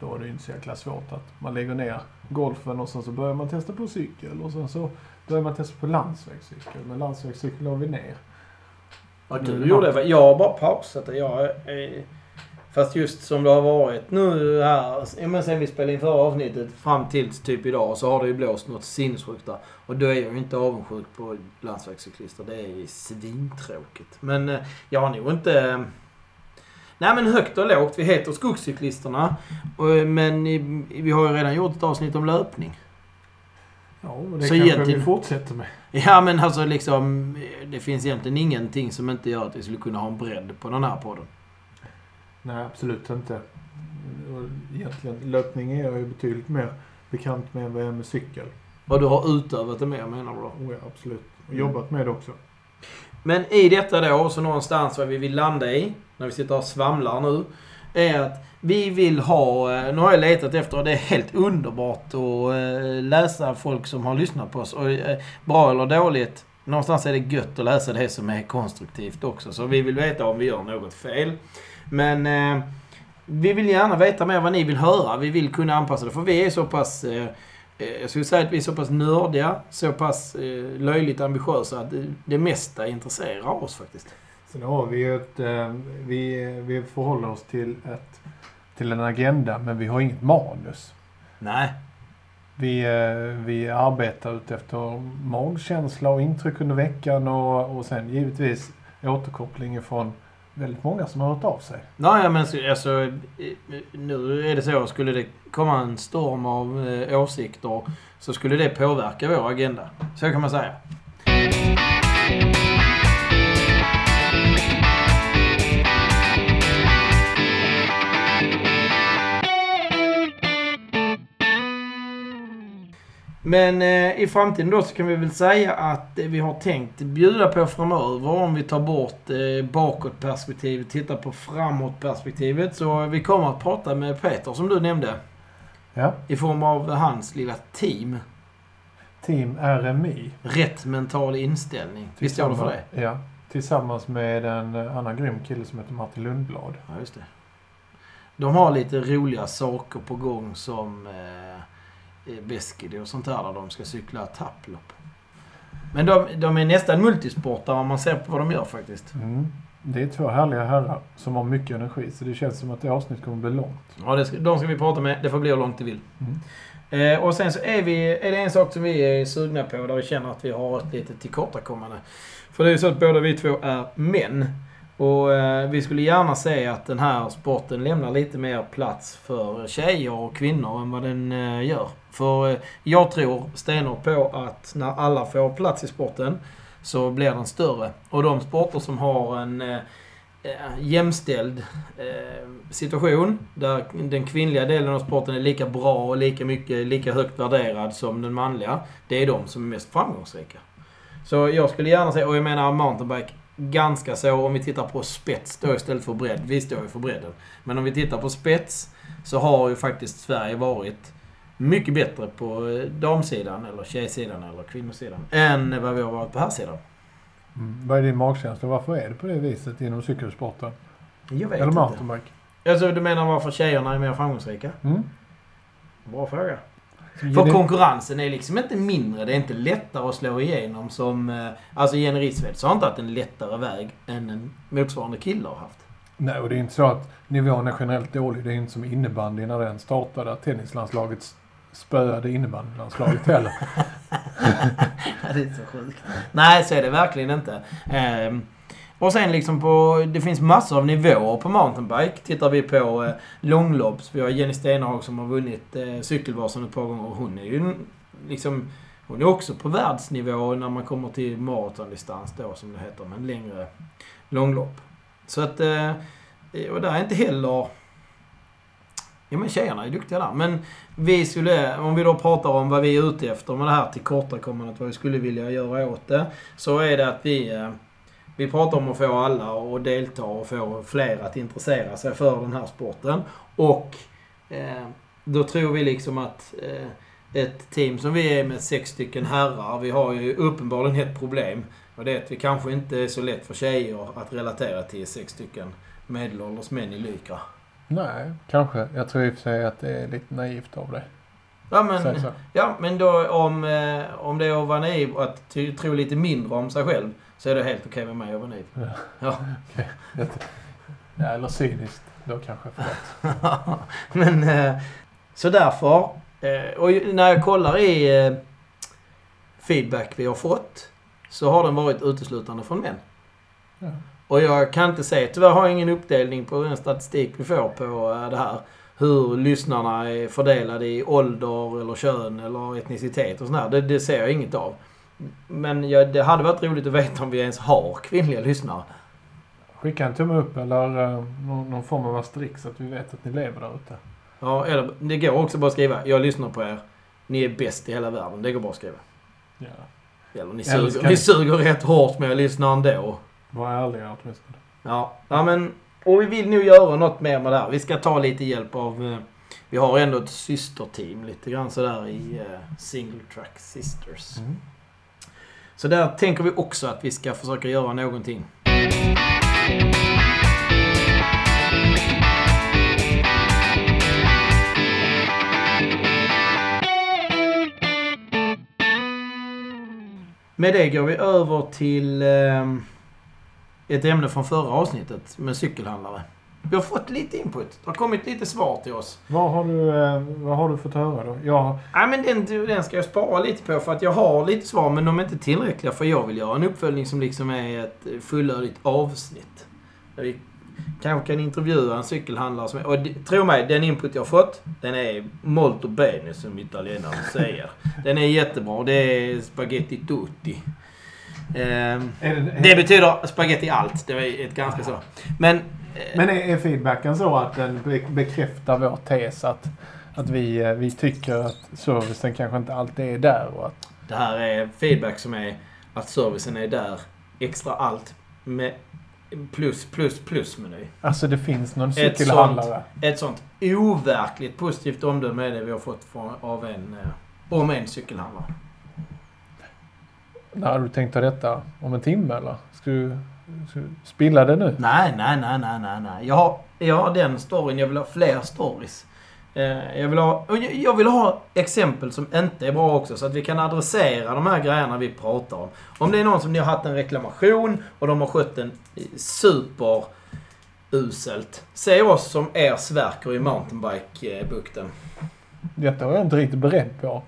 då var det ju inte så jäkla svårt att man lägger ner golfen och sen så börjar man testa på cykel. Och sen så börjar man testa på landsvägscykel. Men landsvägscykel la vi ner. Ja, är du gjorde det. Jag har bara pausat det. Jag, är- fast just som det har varit nu här, ja, men sen vi spelade in förra avsnittet fram till typ idag så har det ju blåst något sinnessjukt där. Och då är jag ju inte avundsjuk på landsvägscyklister. Det är ju svintråkigt. Men eh, jag har nog inte... Nej men högt och lågt. Vi heter skogscyklisterna. Och, Men vi har ju redan gjort ett avsnitt om löpning. Ja, och det Så kanske egentligen- vi fortsätter med. Ja men alltså liksom, det finns egentligen ingenting som inte gör att vi skulle kunna ha en bredd på den här podden. Nej, absolut inte. Egentligen, löpning är jag ju betydligt mer bekant med än vad jag är med cykel. Och du har utövat det mer menar du då? Och jag absolut. Och Mm. jobbat med det också. Men i detta då, så någonstans vad vi vill landa i, när vi sitter och svamlar nu, är att vi vill ha, eh, nu har jag letat efter, och det är helt underbart att eh, läsa folk som har lyssnat på oss. Och eh, bra eller dåligt, någonstans är det gött att läsa det som är konstruktivt också. Så vi vill veta om vi gör något fel. Men eh, vi vill gärna veta mer vad ni vill höra. Vi vill kunna anpassa det. För vi är så pass... Eh, eh, jag skulle säga att vi är så pass nördiga, så pass eh, löjligt ambitiösa att det, det mesta intresserar oss faktiskt. Sen har vi ju ett, eh, vi, vi förhåller oss till, ett, till en agenda men vi har inget manus. Nej. Vi, eh, vi arbetar ut efter magkänsla och intryck under veckan och, och sen givetvis återkoppling från väldigt många som har hört av sig. Nej, men alltså, nu är det så. Skulle det komma en storm av eh, åsikter så skulle det påverka vår agenda. Så kan man säga. Men eh, i framtiden då så kan vi väl säga att eh, vi har tänkt bjuda på framöver om vi tar bort eh, bakåtperspektivet, tittar på framåtperspektivet. Så vi kommer att prata med Peter som du nämnde. Ja. I form av hans lilla team. Team RMI. Rätt mental inställning. Visst står det för det? Ja. Tillsammans med en annan grym kille som heter Martin Lundblad. Ja, just det. De har lite roliga saker på gång som eh, Beskidi och sånt där där de ska cykla tapplopp. Men de, de är nästan multisportare om man ser på vad de gör faktiskt. Mm. Det är två härliga herrar som har mycket energi så det känns som att det avsnittet kommer bli långt. Ja, det ska, de ska vi prata med. Det får bli hur långt det vill. Mm. Eh, och sen så är, vi, är det en sak som vi är sugna på där vi känner att vi har ett litet tillkortakommande. För det är ju så att båda vi två är män. Och eh, vi skulle gärna se att den här sporten lämnar lite mer plats för tjejer och kvinnor än vad den eh, gör. För eh, jag tror stenhårt på att när alla får plats i sporten så blir den större. Och de sporter som har en eh, eh jämställd eh, situation där den kvinnliga delen av sporten är lika bra och lika mycket, lika högt värderad som den manliga. Det är de som är mest framgångsrika. Så jag skulle gärna säga, och jag menar mountainbike, ganska så om vi tittar på spets då istället för bredd. Vi står ju för bredden. Men om vi tittar på spets så har ju faktiskt Sverige varit mycket bättre på eh, damsidan, eller tjejsidan, eller kvinnosidan, än vad vi har varit på här sidan. Mm. Vad är din magkänsla? Varför är det på det viset inom cykelsporten? Jag vet Eller inte. mountainbike? Alltså du menar varför tjejerna är mer framgångsrika? Mm. Bra fråga. För konkurrensen är liksom inte mindre. Det är inte lättare att slå igenom som... eh, Alltså Jenny Rissved har inte haft en lättare väg än en motsvarande kille har haft. Nej, och det är inte så att nivån är generellt dålig. Det är inte som innebandy när den startade. Att tennislandslaget spöade innebandylandslaget heller. det är så sjukt. Nej, så är det verkligen inte. Ehm, och sen liksom på... Det finns massor av nivåer på mountainbike. Tittar vi på eh, långlopps. Vi har Jenny Stenhag som har vunnit eh, Cykelvasan ett par gånger. Och hon är ju liksom... Hon är också på världsnivå när man kommer till maratondistans då, som det heter. Men längre långlopp. Så att... Eh, och där är inte heller... Ja men tjejerna är duktiga där. Men vi skulle, om vi då pratar om vad vi är ute efter med det här tillkortakommandet, vad vi skulle vilja göra åt det. Så är det att vi, eh, vi pratar om att få alla att delta och få fler att intressera sig för den här sporten. Och eh, då tror vi liksom att eh, ett team som vi är med sex stycken herrar, vi har ju uppenbarligen ett problem. Och det är att vi kanske inte är så lätt för tjejer att relatera till sex stycken medelålders män i Lycra. Nej, kanske. Jag tror i och för sig att det är lite naivt av dig. Ja men, ja, men då om, eh, om det är att vara naiv och att tro lite mindre om sig själv så är det helt okej med mig att vara naiv. Ja. Ja. Ja, eller cyniskt då kanske. Förlåt. men eh, så därför. Eh, och när jag kollar i eh, feedback vi har fått så har den varit uteslutande från män. Ja. Och jag kan inte säga, tyvärr har jag ingen uppdelning på den statistik vi får på det här. Hur lyssnarna är fördelade i ålder eller kön eller etnicitet och sådär. Det, det ser jag inget av. Men ja, det hade varit roligt att veta om vi ens har kvinnliga lyssnare. Skicka en tumme upp eller eh, någon, någon form av asterisk så att vi vet att ni lever där ute. Ja, eller det går också bara att skriva jag lyssnar på er. Ni är bäst i hela världen. Det går bara att skriva. Ja. Eller ni suger, ni suger rätt hårt men jag lyssnar ändå. Var ärliga åtminstone. Ja, ja men... Och vi vill nog göra något mer med det här. Vi ska ta lite hjälp av... Eh, vi har ändå ett systerteam lite grann sådär i eh, Single Track Sisters. Mm. Så där tänker vi också att vi ska försöka göra någonting. Med det går vi över till ehm, ett ämne från förra avsnittet med cykelhandlare. Vi har fått lite input. Det har kommit lite svar till oss. Vad, har du, eh, vad har du fått höra då? Jag, Nej, men den, den ska jag spara lite på för att jag har lite svar men de är inte tillräckliga för jag vill göra en uppföljning som liksom är ett fullödigt avsnitt. Där vi kanske kan intervjua en cykelhandlare som Och tro mig, den input jag har fått, den är molto bene som italienarna säger. Den är jättebra. Det är spaghetti tutti. Är det, det betyder spaghetti allt. Det är ett ganska så. Men... Men är, är feedbacken så att den be- bekräftar vår tes att att vi, eh, vi tycker att servicen kanske inte alltid är där och att Det här är feedback som är att servicen är där. Extra allt. Med plus, plus, plus meny. Alltså det finns någon Ett cykelhandlare. Ett sånt overkligt positivt omdöme är det vi har fått från, av en, eh, om en cykelhandlare. När har du tänkt ta detta? Om en timme eller? Ska du spilla det nu? Nej, nej, nej, nej, nej, nej. Jag har, jag har den storyn. Jag vill ha fler stories. Eh, Jag vill, ha, jag- vill ha exempel som inte är bra också, så att vi kan adressera de här grejerna vi pratar om. Om det är någon som ni har haft en reklamation och de har skött den super uselt. Se oss som er sverker i mountainbike-bukten. Detta var jag inte riktigt beredd på.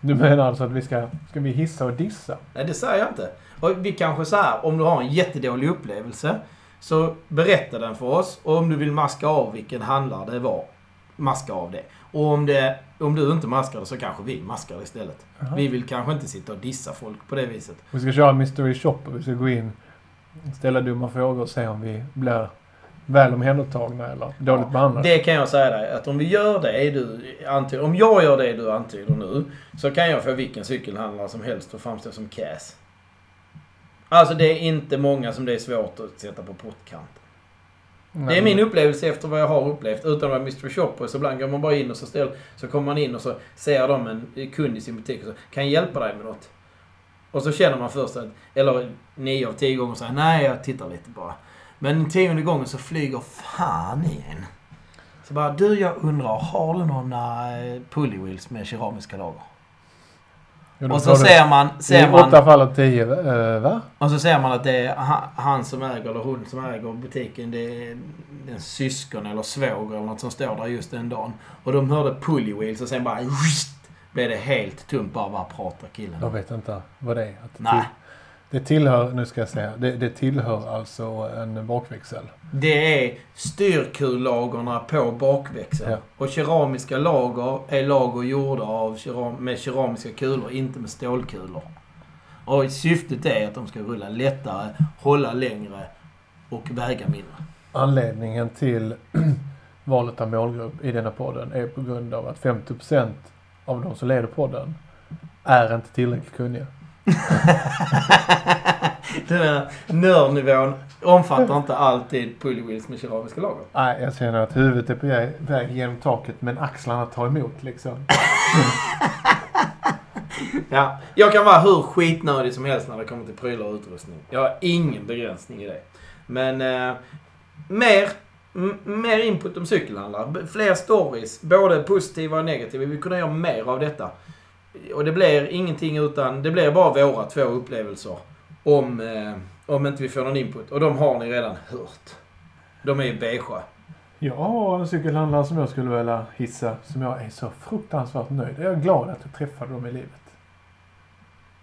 Du menar alltså att vi ska, ska vi hissa och dissa? Nej, det säger jag inte. Och vi kanske så här, om du har en jättedålig upplevelse, så berätta den för oss. Och om du vill maska av vilken handlare det var, maska av det. Och om, det, om du inte maskar det så kanske vi maskar det istället. Jaha. Vi vill kanske inte sitta och dissa folk på det viset. Vi ska köra mystery shop och vi ska gå in, ställa dumma frågor och se om vi blir väl omhändertagna eller dåligt behandlade. Det kan jag säga dig, att om vi gör det du antyder, om jag gör det du antyder nu, så kan jag få vilken cykelhandlare som helst att framstå som cass. Alltså det är inte många som det är svårt att sätta på portkanten. Det är min upplevelse efter vad jag har upplevt. Utan att vara Mr Shopper så ibland går man bara in och så, ställ, så kommer man in och så ser de en kund i sin butik och så kan jag hjälpa dig med något? Och så känner man först att, eller nio av tio gånger säger nej jag tittar lite bara. Men tionde gången så flyger fan i en. Så bara, du jag undrar, har du några eh, pulley wheels med keramiska lager? Och så ser man, I ser man, åtta fall av tio, eh, va? och så ser man att det är ha- han som äger, eller hon som äger butiken. Det är en syskon eller svåger eller något som står där just den dagen. Och de hörde pulley wheels och sen bara... Blev det helt tomt bara, bara pratar killen. Jag vet inte vad det är. Att Nej. Det tillhör, nu ska jag säga, det, det tillhör alltså en bakväxel. Det är styrkullagerna på bakväxeln. Ja. Och keramiska lager är lager gjorda av keram, med keramiska kulor, inte med stålkulor. Och syftet är att de ska rulla lättare, hålla längre och väga mindre. Anledningen till valet av målgrupp i denna podden är på grund av att 50% av de som leder podden är inte tillräckligt kunniga. Den här nördnivån omfattar inte alltid pulley wheels med keramiska lager. Nej, jag känner att huvudet är på väg- genom taket men axlarna tar emot liksom. Ja, jag kan vara hur skitnödig som helst när det kommer till prylar och utrustning. Jag har ingen begränsning i det. Men eh, mer, mer input om cykelhandlare. Fler stories, både positiva och negativa. Vi vill kunna göra mer av detta. Och det blir ingenting utan, det blir bara våra två upplevelser. Om, eh, om inte vi får någon input. Och de har ni redan hört. De är ju beigea. Jag har en cykelhandlare som jag skulle vilja hissa som jag är så fruktansvärt nöjd. Jag är glad att jag träffade dem i livet.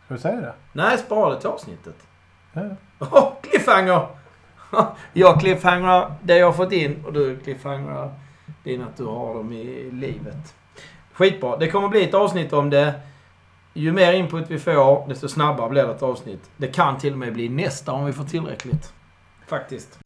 Ska du säga det? Nej, spara det till avsnittet. Ja. Oh, cliffhanger! jag cliffhangrar det jag har fått in och du cliffhangrar din att du har dem i livet. Skitbra. Det kommer bli ett avsnitt om det. Ju mer input vi får, desto snabbare blir det ett avsnitt. Det kan till och med bli nästa om vi får tillräckligt. Faktiskt.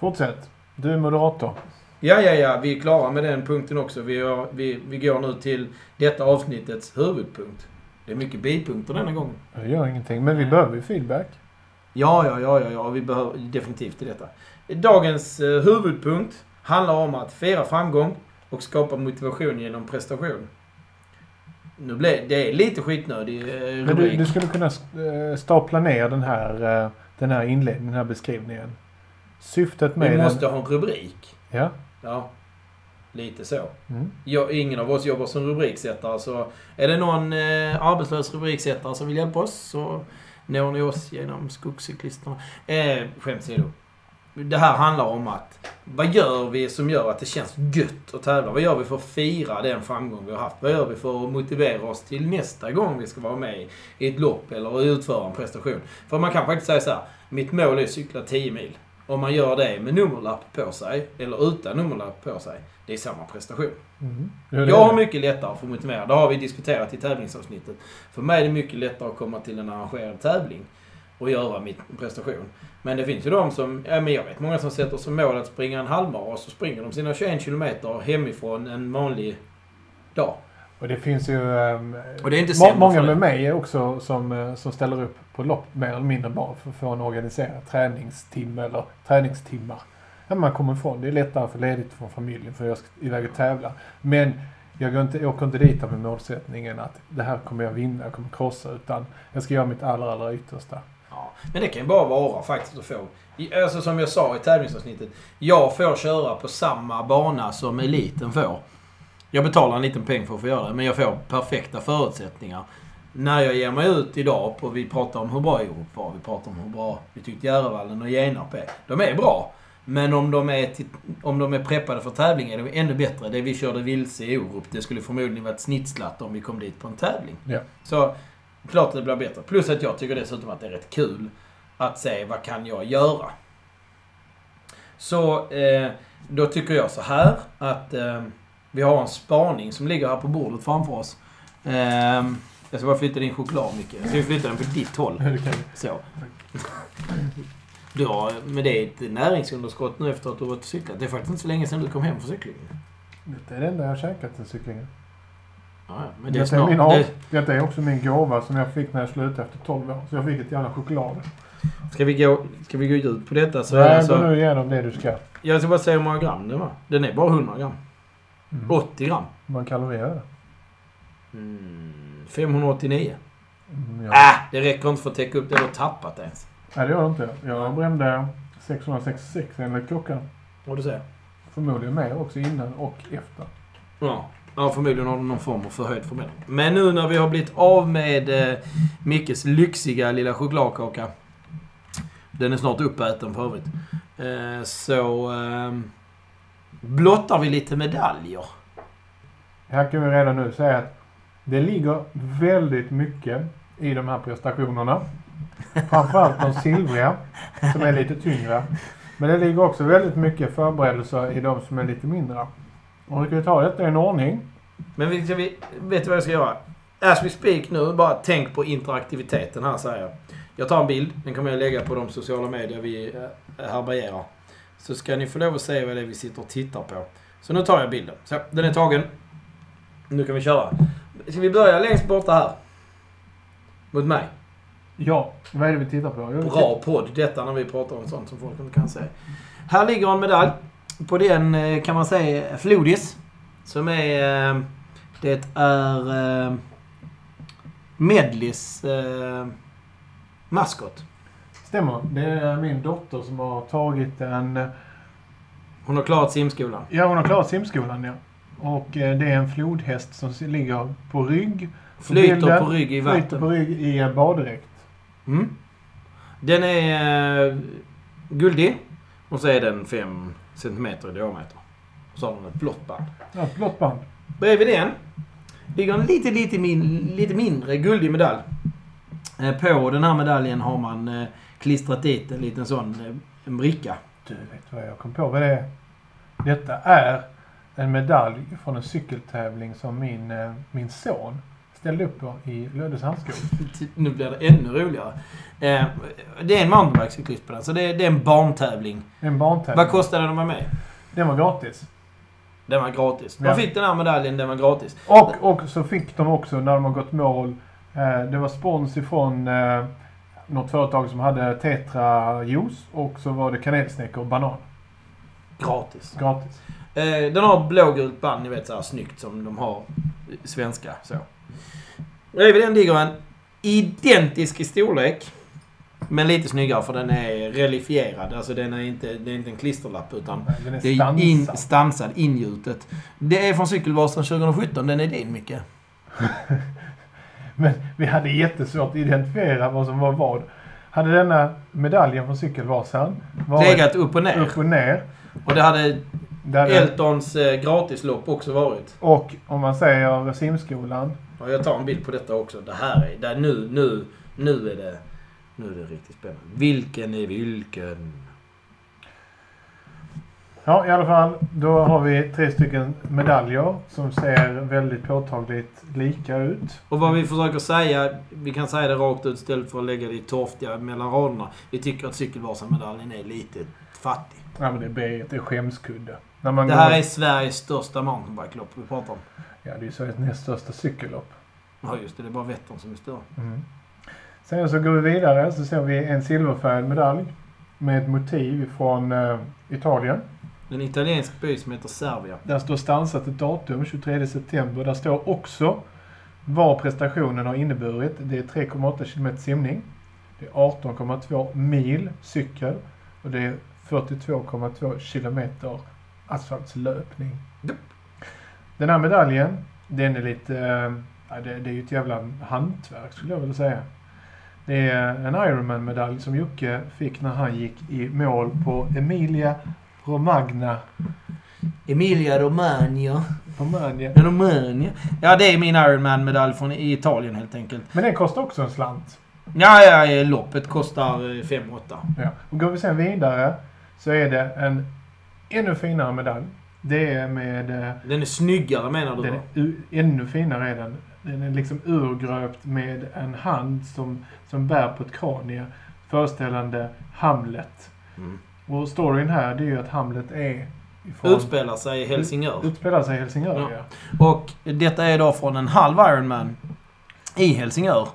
Fortsätt. Du är moderator. Ja, ja, ja. Vi är klara med den punkten också. Vi, har, vi, vi går nu till detta avsnittets huvudpunkt. Det är mycket bipunkter denna gången. Det gör ingenting. Men vi behöver ju feedback. Ja, ja, ja, ja, ja. Vi behöver definitivt till detta. Dagens eh, huvudpunkt handlar om att fira framgång och skapa motivation genom prestation. Nu blev det är lite skitnödig eh, Men du, rubrik. du skulle kunna eh, stapla ner den här, den här inledningen, den här beskrivningen. Syftet med Vi den... måste ha en rubrik. Ja. Ja, lite så. Mm. Jag, ingen av oss jobbar som rubriksättare, så är det någon eh, arbetslös rubriksättare som vill hjälpa oss så når ni oss genom skogscyklisterna. Eh, skämt åsido. Det här handlar om att vad gör vi som gör att det känns gött att tävla? Vad gör vi för att fira den framgång vi har haft? Vad gör vi för att motivera oss till nästa gång vi ska vara med i ett lopp eller utföra en prestation? För man kan faktiskt säga så här, mitt mål är att cykla 10 mil. Om man gör det med nummerlapp på sig eller utan nummerlapp på sig. Det är samma prestation. Mm. Ja, Jag har mycket lättare att få motivera. Det har vi diskuterat i tävlingsavsnittet. För mig är det mycket lättare att komma till en arrangerad tävling och göra min prestation. Men det finns ju de som, ja men jag vet många som sätter som mål att springa en halvmara och så springer de sina 21 kilometer hemifrån en vanlig dag. Och det finns ju... ehm, Och det är inte må- många för med mig också som, eh, som ställer upp på lopp mer eller mindre bara för att få en organiserad träningstimme eller träningstimmar. Ja, man kommer ifrån. Det är lättare att få ledigt från familjen för jag ska iväg och tävla. Men jag, går inte, jag åker inte dit med målsättningen att det här kommer jag vinna, jag kommer krossa. Utan jag ska göra mitt allra, allra yttersta. Ja, men det kan ju bara vara faktiskt att få... Alltså som jag sa i tävlingsavsnittet. Jag får köra på samma bana som eliten får. Jag betalar en liten peng för att få göra det, men jag får perfekta förutsättningar. När jag ger mig ut idag, och vi pratar om hur bra Europe var, vi pratar om hur bra vi tyckte Järvallen och Genarp är. De är bra. Men om de är, till, om de är preppade för tävling är de ännu bättre. Det vi körde vilse i Europe, det skulle förmodligen varit snittslat om vi kom dit på en tävling. Ja. Så klart det blir bättre. Plus att jag tycker dessutom att det är rätt kul att se vad kan jag göra. Så eh, då tycker jag så här att eh, vi har en spaning som ligger här på bordet framför oss. Eh, jag ska bara flytta din choklad Micke. Jag ska flytta den på ditt håll. Det. Så. Du har, men det är ett näringsunderskott nu efter att du varit och cyklat. Det är faktiskt inte så länge sedan du kom hem från cyklingen. Detta är det enda jag har käkat till cyklingen. Ja, men det är Detta är, min Det, detta är också min gåva som jag fick när jag slutade efter 12 år. Så jag fick ett jävla choklad. ska, vi gå, ska vi gå ut på detta så det jag alltså... går nu igenom det du ska. Jag ska bara säga hur många gram det var. Den är bara 100 gram. Mm. 80 gram. Många kalorier är det? Mm, 589. Mm, ja. Äh, det räcker inte för att täcka upp det du har tappat ens. Nej, det gör det inte. Jag brände 666 enligt klockan. Vad du säger? Förmodligen mer också innan och efter. Ja. Ja, förmodligen har du någon form av förhöjd förbränning. Men nu när vi har blivit av med eh, Mickes lyxiga lilla chokladkaka. Den är snart uppäten för övrigt. Eh, så eh, blottar vi lite medaljer. Här kan vi redan nu säga att det ligger väldigt mycket i de här prestationerna. Framförallt de silvriga, som är lite tyngre. Men det ligger också väldigt mycket förberedelser i de som är lite mindre. Och vi kan ta detta i en ordning. Men vi, vi, vet du vad jag ska göra? As we speak nu, bara tänk på interaktiviteten här säger jag. Jag tar en bild, den kommer jag lägga på de sociala medier vi eh, härbärgerar. Så ska ni få lov att se vad det är vi sitter och tittar på. Så nu tar jag bilden. Så, den är tagen. Nu kan vi köra. Ska vi börja längst borta här? Mot mig. Ja, vad är det vi tittar på? Vi Bra podd detta när vi pratar om sånt som folk inte kan se. Här ligger en medalj. På den eh, kan man säga Flodis. Som är... eh, Det är... eh, Medleys eh, maskot. Stämmer. Det är min dotter som har tagit en... Hon har klarat simskolan. Ja, hon har klarat simskolan, ja. Och eh, det är en flodhäst som ligger på rygg. Flyter bilden på rygg i Flyter vatten. på rygg i en baddräkt. Mm. Den är eh, guldig. Och så är den 5 cm i diameter. Och så har den ett blått band. Ja, ett blått band. Bredvid den ligger en lite, lite, min, lite mindre guldig medalj. Eh, På den här medaljen har man eh, klistrat dit en liten sån eh, en bricka. Du vet vad jag kom på vad det är? Detta är en medalj från en cykeltävling som min, eh, min son ställde upp på i Löddes handskog. Nu blir det ännu roligare. Eh, Det är en mountainbikecyklist på den, så det är, det är en barntävling. En barntävling. Vad kostade den att vara med? Den var gratis. Den var gratis. Ja. Man fick den här medaljen, den var gratis. Och, och så fick de också när de har gått mål. Eh, det var spons ifrån eh, något företag som hade Tetra juice och så var det kanelsnäckor och banan. Gratis. Gratis. Eh, Den har blågult band, ni vet så här snyggt som de har svenska. Så. Bredvid den ligger en identisk i storlek. Men lite snyggare för den är relifierad. Alltså den är inte, det är inte en klisterlapp utan Den är det är in, stansad. ingjutet. Det är från Cykelvasan 2017. Den är din Micke. Men vi hade jättesvårt att identifiera vad som var vad. Hade denna medaljen från Cykelvasan varit Legat upp och ner. upp och ner. Och det hade Där Eltons eh, gratislopp också varit. och om man säger simskolan. Ja, jag tar en bild på detta också. Det här är... Det är nu, nu, nu är det... Nu är det riktigt spännande. Vilken är vilken? Ja, i alla fall. Då har vi tre stycken medaljer som ser väldigt påtagligt lika ut. Och vad vi försöker säga, vi kan säga det rakt ut istället för att lägga det i torftiga mellan raderna. Vi tycker att cykelvasamedaljen är lite fattig. Ja, men det är B, det är skämskudde. Det går- här är Sveriges största mountainbikelopp vi pratar om. Ja, det är ju Sveriges näst största cykellopp. Ja, just det. Det är bara Vättern som är större. Mm. Sen så går vi vidare så ser vi en silverfärgad medalj med ett motiv från eh, Italien. En italiensk by som heter Serbia. Där står stansat ett datum, 23 september. Där står också vad prestationen har inneburit. Det är 3,8 km simning. Det är 18,2 mil cykel. Och det är 42,2 kilometer asfaltslöpning. Den här medaljen, den är lite... eh, Ja, det, det är ju ett jävla hantverk skulle jag vilja säga. Det är en Ironman-medalj som Jocke fick när han gick i mål på Emilia Romagna. Emilia Romagna. Romagna. Romagna. Ja, det är min Ironman-medalj från i Italien helt enkelt. Men den kostar också en slant. Ja, ja, loppet kostar 5-8. Ja. Och går vi sen vidare så är det en ännu finare medalj. Det är med... eh, Den är snyggare menar du? Den är ännu finare är den. Den är liksom urgröpt med en hand som, som bär på ett kranie föreställande Hamlet. Mm. Och storyn här det är ju att Hamlet är ifrån... Utspelar sig i Helsingör. Utspelar sig i Helsingör, Ja. ja. Och detta är då från en halv Ironman i Helsingör.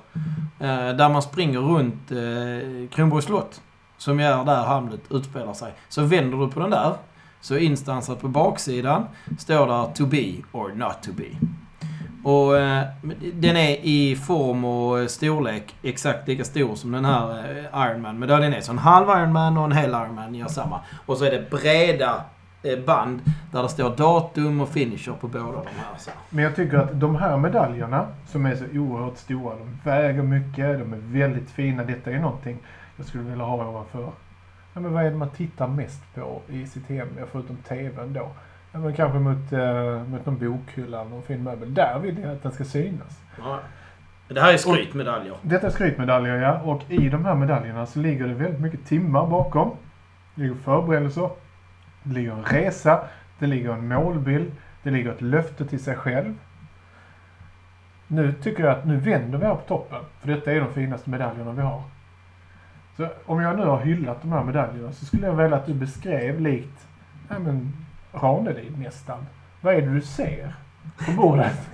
Eh, där man springer runt eh, Kronborgs slott. Som är där Hamlet utspelar sig. Så vänder du på den där. Så instansat på baksidan står där to be or not to be. Och eh, den är i form och storlek exakt lika stor som den här eh, Ironman. Men då den är så en halv Ironman och en hel Ironman gör samma. Och så är det breda eh, band där det står datum och finisher på båda de här. Så. Men jag tycker att de här medaljerna som är så oerhört stora, de väger mycket, de är väldigt fina. Detta är någonting jag skulle vilja ha ovanför. Ja, men vad är det man tittar mest på i sitt hem, förutom TVn då? Ja, men kanske mot, eh, mot någon bokhylla eller någon fin möbel. Där vill jag att den ska synas. Ja. Det här är skrytmedaljer. Detta är skrytmedaljer, ja. Och i de här medaljerna så ligger det väldigt mycket timmar bakom. Det ligger förberedelser. Det ligger en resa. Det ligger en målbild. Det ligger ett löfte till sig själv. Nu tycker jag att nu vänder vi här på toppen. För detta är de finaste medaljerna vi har. Så om jag nu har hyllat de här medaljerna så skulle jag vilja att du beskrev likt, men, Ranelid nästan. Vad är det du ser på bordet?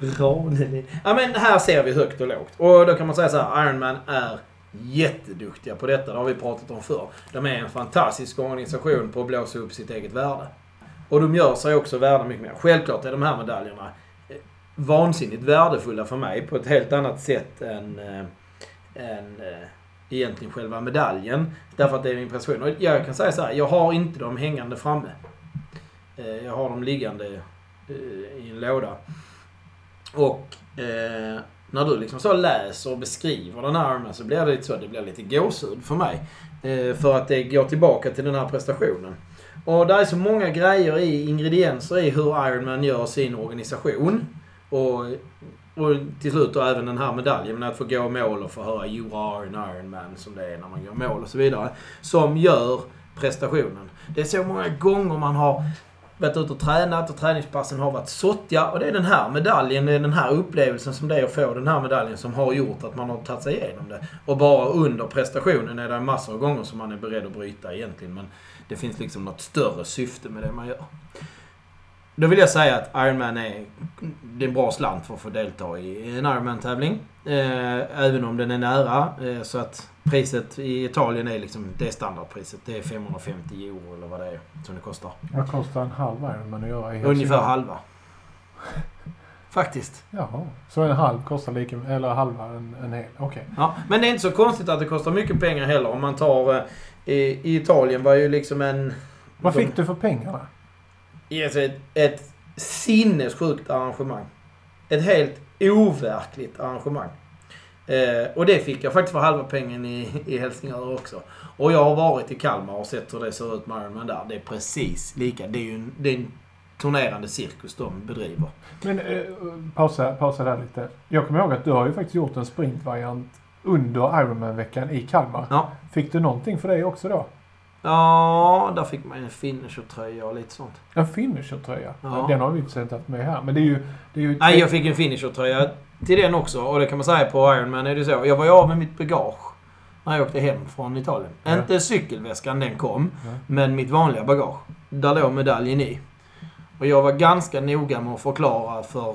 Ranelid. Ja men här ser vi högt och lågt. Och då kan man säga så här, Ironman är jätteduktiga på detta. Det har vi pratat om förr. De är en fantastisk organisation på att blåsa upp sitt eget värde. Och de gör sig också värda mycket mer. Självklart är de här medaljerna eh, vansinnigt värdefulla för mig på ett helt annat sätt än, äh, än äh, egentligen själva medaljen. Därför att det är min prestation. Och jag kan säga så här, jag har inte dem hängande framme. Eh, jag har dem liggande eh, i en låda. Och eh, när du liksom så läser och beskriver den här Ironman så blir det lite så, det blir lite gåshud för mig. Eh, för att det går tillbaka till den här prestationen. Och det är så många grejer i, ingredienser i hur Ironman gör sin organisation. Och, och till slut då även den här medaljen, men att få gå mål och få höra You are an iron man, som det är när man går mål och så vidare. Som gör prestationen. Det är så många gånger man har varit ute och tränat och träningspassen har varit sottiga. Och det är den här medaljen, det är den här upplevelsen som det är att få den här medaljen som har gjort att man har tagit sig igenom det. Och bara under prestationen är det massor av gånger som man är beredd att bryta egentligen. Men det finns liksom något större syfte med det man gör. Då vill jag säga att Ironman är, det är en bra slant för att få delta i en Ironman-tävling. Eh, även om den är nära. Eh, så att priset i Italien är liksom, det är standardpriset. Det är 550 euro eller vad det är som det kostar. Vad kostar en halv Ironman att göra i Ungefär halva. Faktiskt. Jaha, så en halv kostar lika eller halva en, en hel? Okej. Ja, men det är inte så konstigt att det kostar mycket pengar heller. Om man tar... Eh, i, I Italien var ju liksom en... Vad de- fick du för pengarna? Alltså ett, ett sinnessjukt arrangemang. Ett helt overkligt arrangemang. Eh, och det fick jag faktiskt för halva pengen i, i Helsingör också. Och jag har varit i Kalmar och sett hur det ser ut med Ironman där. Det är precis lika. Det är ju en, det är en turnerande cirkus de bedriver. Men eh, pausa, pausa där lite. Jag kommer ihåg att du har ju faktiskt gjort en sprintvariant under Ironman-veckan i Kalmar. Ja. Fick du någonting för det också då? Ja, där fick man en finisher-tröja och lite sånt. En finisher-tröja. Ja. Den har vi inte inte haft med här. Men det är ju... Det är ju Nej, jag fick en finisher-tröja till den också. Och det kan man säga på Ironman är det så. Jag var ju av med mitt bagage när jag åkte hem från Italien. Ja. Inte cykelväskan, den kom. Ja. Men mitt vanliga bagage. Där låg medaljen i. Och jag var ganska noga med att förklara för eh,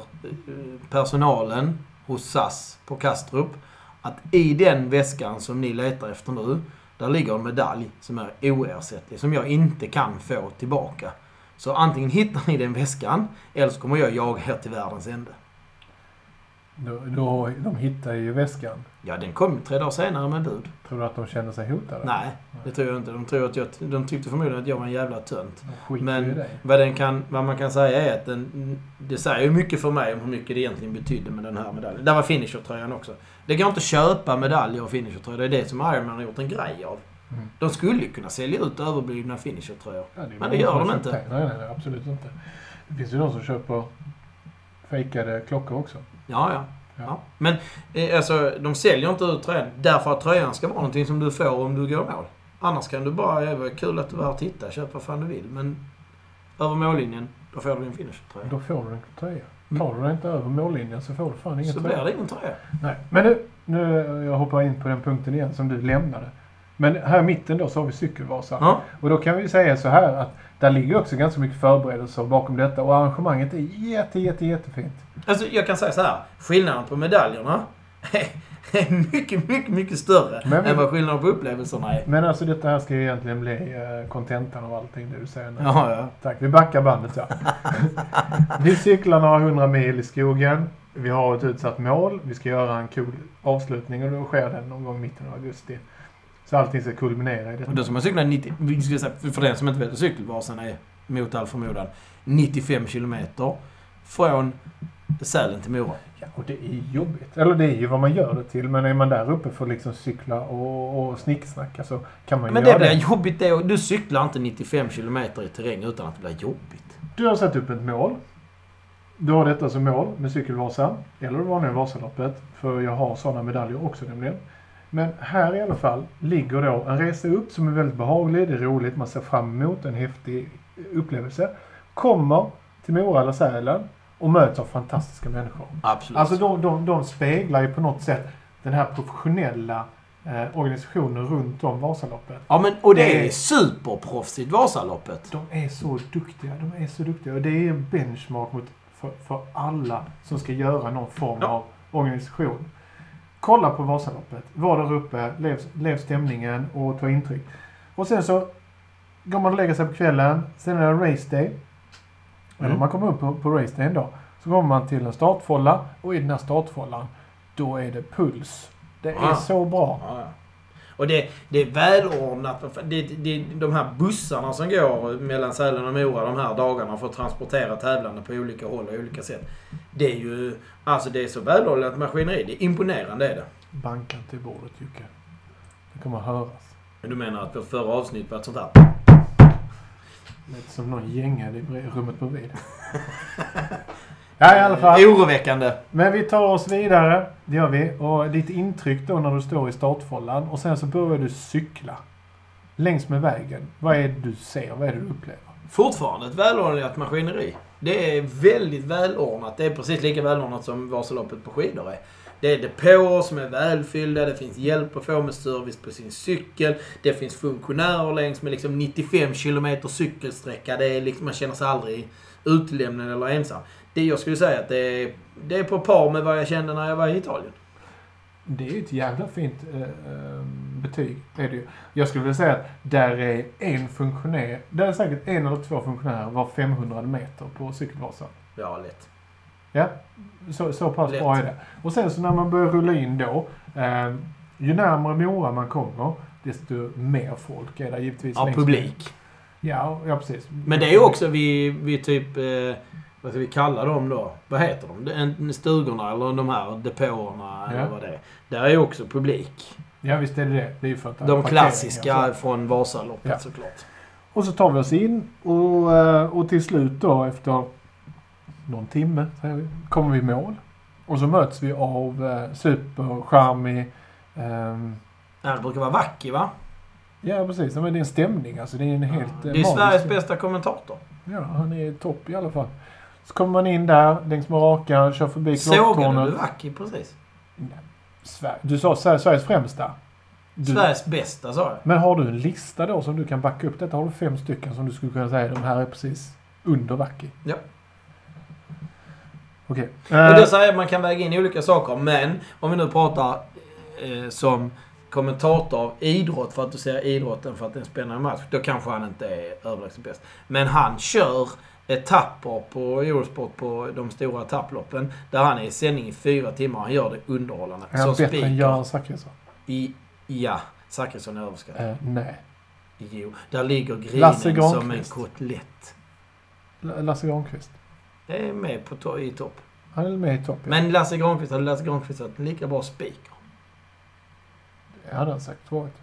personalen hos SAS på Kastrup att i den väskan som ni letar efter nu, där ligger en medalj som är oersättlig, som jag inte kan få tillbaka. Så antingen hittar ni den väskan, eller så kommer jag jaga er till världens ände. Då, då, de hittar ju väskan. Ja, den kom tre dagar senare med bud. Tror du att de känner sig hotade? Nej, det tror jag inte. De, tror att jag, de tyckte förmodligen att jag var en jävla tönt. Men-. Vad, den kan, vad man kan säga är att den, det säger ju mycket för mig om hur mycket det egentligen betydde med den här medaljen. Där var finisher-tröjan också. Det går inte att köpa medaljer och finisher-tröjor. Det är det som Ironman har gjort en grej av. Mm. De skulle ju kunna sälja ut överblivna finisher-tröjor. Ja, Men det gör de inte. Nej, nej, nej, absolut inte. Det finns ju de som köper fejkade klockor också. Ja, ja. Ja. ja. Men eh, alltså, de säljer inte ut tröjan därför att tröjan ska vara någonting som du får om du går mål. Annars kan du bara, det var kul att du var här och tittade, köp vad fan du vill. Men över mållinjen, då får du din finisher-tröja. Då får du en tröja. Tar du dig inte över mållinjen så får du fan ingen Så tröja. blir det ingen tröja. Nej. Men nu, nu, jag hoppar in på den punkten igen som du lämnade. Men här i mitten då så har vi Cykelvasan. Ja. Och då kan vi säga så här att där ligger också ganska mycket förberedelser bakom detta och arrangemanget är jätte, jätte, jättefint. Alltså jag kan säga så här. Skillnaden på medaljerna är mycket, mycket, mycket större Men än vad skillnaden på upplevelserna är. Men alltså detta här ska ju egentligen bli eh, kontentan av allting det du säger nu. Ja, ja. Tack, vi backar bandet så. vi cyklar några hundra mil i skogen. Vi har ett utsatt mål. Vi ska göra en cool avslutning och då sker den någon gång i mitten av augusti. Så allting ska kulminera i Och detta. då ska man cykla 90... vi ska säga, För den som inte vet vad cykelvasan är, mot all förmodan, 95 kilometer från Sälen till Mora. Ja, och det är jobbigt. Eller det är ju vad man gör det till. Men är man där uppe för att liksom cykla och, och snicksnacka så kan man Men göra det det. blir jobbigt det. Du cyklar inte 95 kilometer i terräng utan att det blir jobbigt. Du har satt upp ett mål. Du har detta som mål med Cykelvasan. Eller det vanliga Vasaloppet. För jag har sådana medaljer också nämligen. Men här i alla fall ligger då en resa upp som är väldigt behaglig. Det är roligt. Man ser fram emot en häftig upplevelse. Kommer till Mora eller Sälen och möts av fantastiska människor. Absolut. Alltså de, de, de speglar ju på något sätt den här professionella eh, organisationen runt om Vasaloppet. ja, men och det det- är superproffsigt Vasaloppet. De är så duktiga. De är så duktiga. Och det är en benchmark mot, för, för alla som ska göra någon form Ja. av organisation. Kolla på Vasaloppet. Var där uppe, lev, lev stämningen och ta intryck. Och sen så går man och lägger sig på kvällen. Sen är det race day. Eller Mm. om man kommer upp på, på race day då. Så kommer man till en startfålla och i den här startfållan då är det puls. Det är Ah. så bra. Ja, ja. Och det, det är välordnat. Det, det, de här bussarna som går mellan Sälen och Mora de här dagarna för att transportera tävlande på olika håll och olika sätt. Det är ju... Alltså det är så välordnat maskineri. Det är imponerande är det. Banka inte i bordet Jocke. Det kommer att höras. Men du menar att vårt förra avsnitt var ett sånt här... Lät som någon gängade i rummet bredvid. ja, i alla fall. Oroväckande. Men vi tar oss vidare. Det gör vi. Och ditt intryck då när du står i startfållan. Och sen så börjar du cykla. Längs med vägen. Vad är det du ser? Vad är det du upplever? Fortfarande ett välordnat maskineri. Det är väldigt välordnat. Det är precis lika välordnat som Vasaloppet på skidor är. Det är depåer som är välfyllda, det finns hjälp att få med service på sin cykel. Det finns funktionärer längs med liksom 95 km cykelsträcka. Det är liksom, man känner sig aldrig utlämnad eller ensam. Det jag skulle säga att det är, det är på par med vad jag kände när jag var i Italien. Det är ju ett jävla fint eh, eh, betyg. Är det ju. Jag skulle vilja säga att där är en funktionär. Där är säkert en eller två funktionärer var 500 meter på cykelvasan. Ja, lätt. Ja, så, så pass Lätt. bra är det. Och sen så när man börjar rulla in då. Eh, ju närmare Mora man kommer, desto mer folk är det givetvis. Ja, publik. Ja, ja precis. Men det är ju också vid, vid typ... Eh, vad ska vi kalla dem då? Vad heter de? Stugorna eller de här depåerna Ja. eller vad det är. Där är ju också publik. Ja, visst är det det. Det är för att De klassiska och så. från Vasaloppet Ja. såklart. Och så tar vi oss in och, eh, och till slut då efter någon timme kommer vi i mål. Och så möts vi av eh, ehm, Ja, det brukar vara Vacki va? Ja, precis. Men det är en stämning. Alltså, det är en helt... eh, Det är Sveriges bästa kommentator. Ja, han är topp i alla fall. Så kommer man in där längs med rakan, kör förbi Sågade du klocktornet. Vacki precis? Sver- Du sa Sver- Sveriges främsta. Du, Sveriges bästa sa jag. Men har du en lista då som du kan backa upp detta? Har du fem stycken som du skulle kunna säga de här är precis under Vacki? Ja. Okej. Och Eh, det säger att man kan väga in olika saker. Men om vi nu pratar eh, som kommentator av idrott för att du ser idrotten för att det är en spännande match. Då kanske han inte är överlägset bäst. Men han kör etapper på Eurosport på de stora etapploppen. Där han är i sändning i fyra timmar. Han gör det underhållande. är han bättre än Göran Zachrisson? I, ja, Zachrisson är överskattad. Eh, nej. Jo, där ligger grinen som en kotlett. L- Lasse Granqvist. Är med på to- i topp. Han är med i topp. ja. Men Lasse Granqvist hade Lasse Granqvist varit en lika bra speaker. Det hade han säkert varit.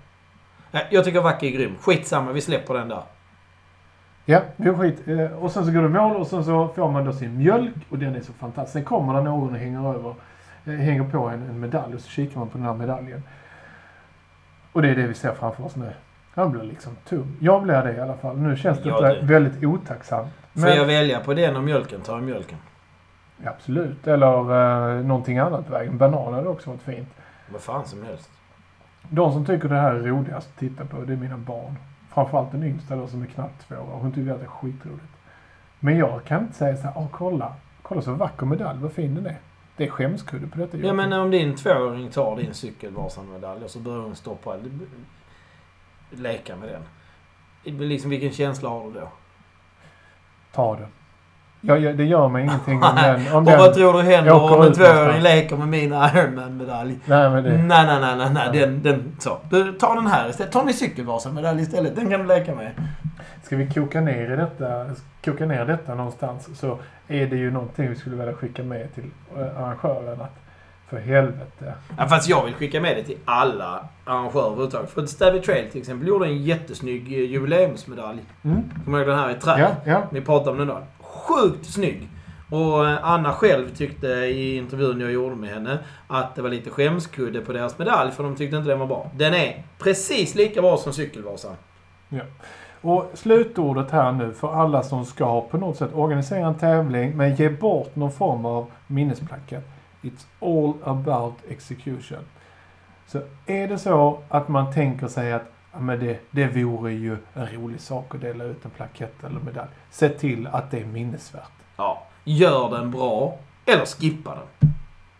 Nej, Jag tycker Vacke är grym. Skitsamma, vi släpper den där. Ja, det är skit. Eh, Och sen så går det mål och sen så får man då sin mjölk och den är så fantastisk. Sen kommer det någon och hänger över, eh, hänger på en, en medalj och så kikar man på den här medaljen. Och det är det vi ser framför oss nu. Han blir liksom tom. Jag blir det i alla fall. Nu känns det Ja, det- väldigt otacksamt. Får Men, jag välja på den och mjölken tar jag mjölken. Absolut. Eller eh, någonting annat vägen. Banan hade också varit fint. Vad fan som helst. De som tycker det här är roligast att titta på, det är mina barn. Framförallt den yngsta då som är knappt två år. Hon tycker att det är skitroligt. Men jag kan inte säga så här, åh kolla, kolla så vacker medalj, vad fin den är. Det är skämskudde på detta Ja men om din tvååring tar din cykelvasan-medalj och så börjar hon stoppa leka med den. Liksom, vilken känsla har du då? Ta det. Ja, ja, det gör mig ingenting om den... Om och den vad tror du händer om en tvååring leker med min Ironman-medalj? nej, men det, Nej, nej, nej, nej, nej. Ja. Den, den, så. Du, ta den här istället. Ta min cykelvasan-medalj istället. Den kan du leka med. Ska vi koka ner, i detta, koka ner detta någonstans så är det ju någonting vi skulle vilja skicka med till eh, arrangören. Att för helvete. Ja, fast jag vill skicka med det till alla arrangörer överhuvudtaget. För Stavy Trail till exempel gjorde en jättesnygg eh, jubileumsmedalj. Mm. Kommer den här i trä? Ja, ja. Vi pratade om den då. Sjukt snygg! Och eh, Anna själv tyckte i intervjun jag gjorde med henne att det var lite skämskudde på deras medalj för de tyckte inte den var bra. Den är precis lika bra som cykelvasan. Och slutordet här nu för alla som ska på något sätt organisera en tävling men ge bort någon form av minnesplakett. It's all about execution. Så är det så att man tänker sig att men det, det vore ju en rolig sak att dela ut en plakett eller medalj. Se till att det är minnesvärt. Ja. Gör den bra, eller skippa den.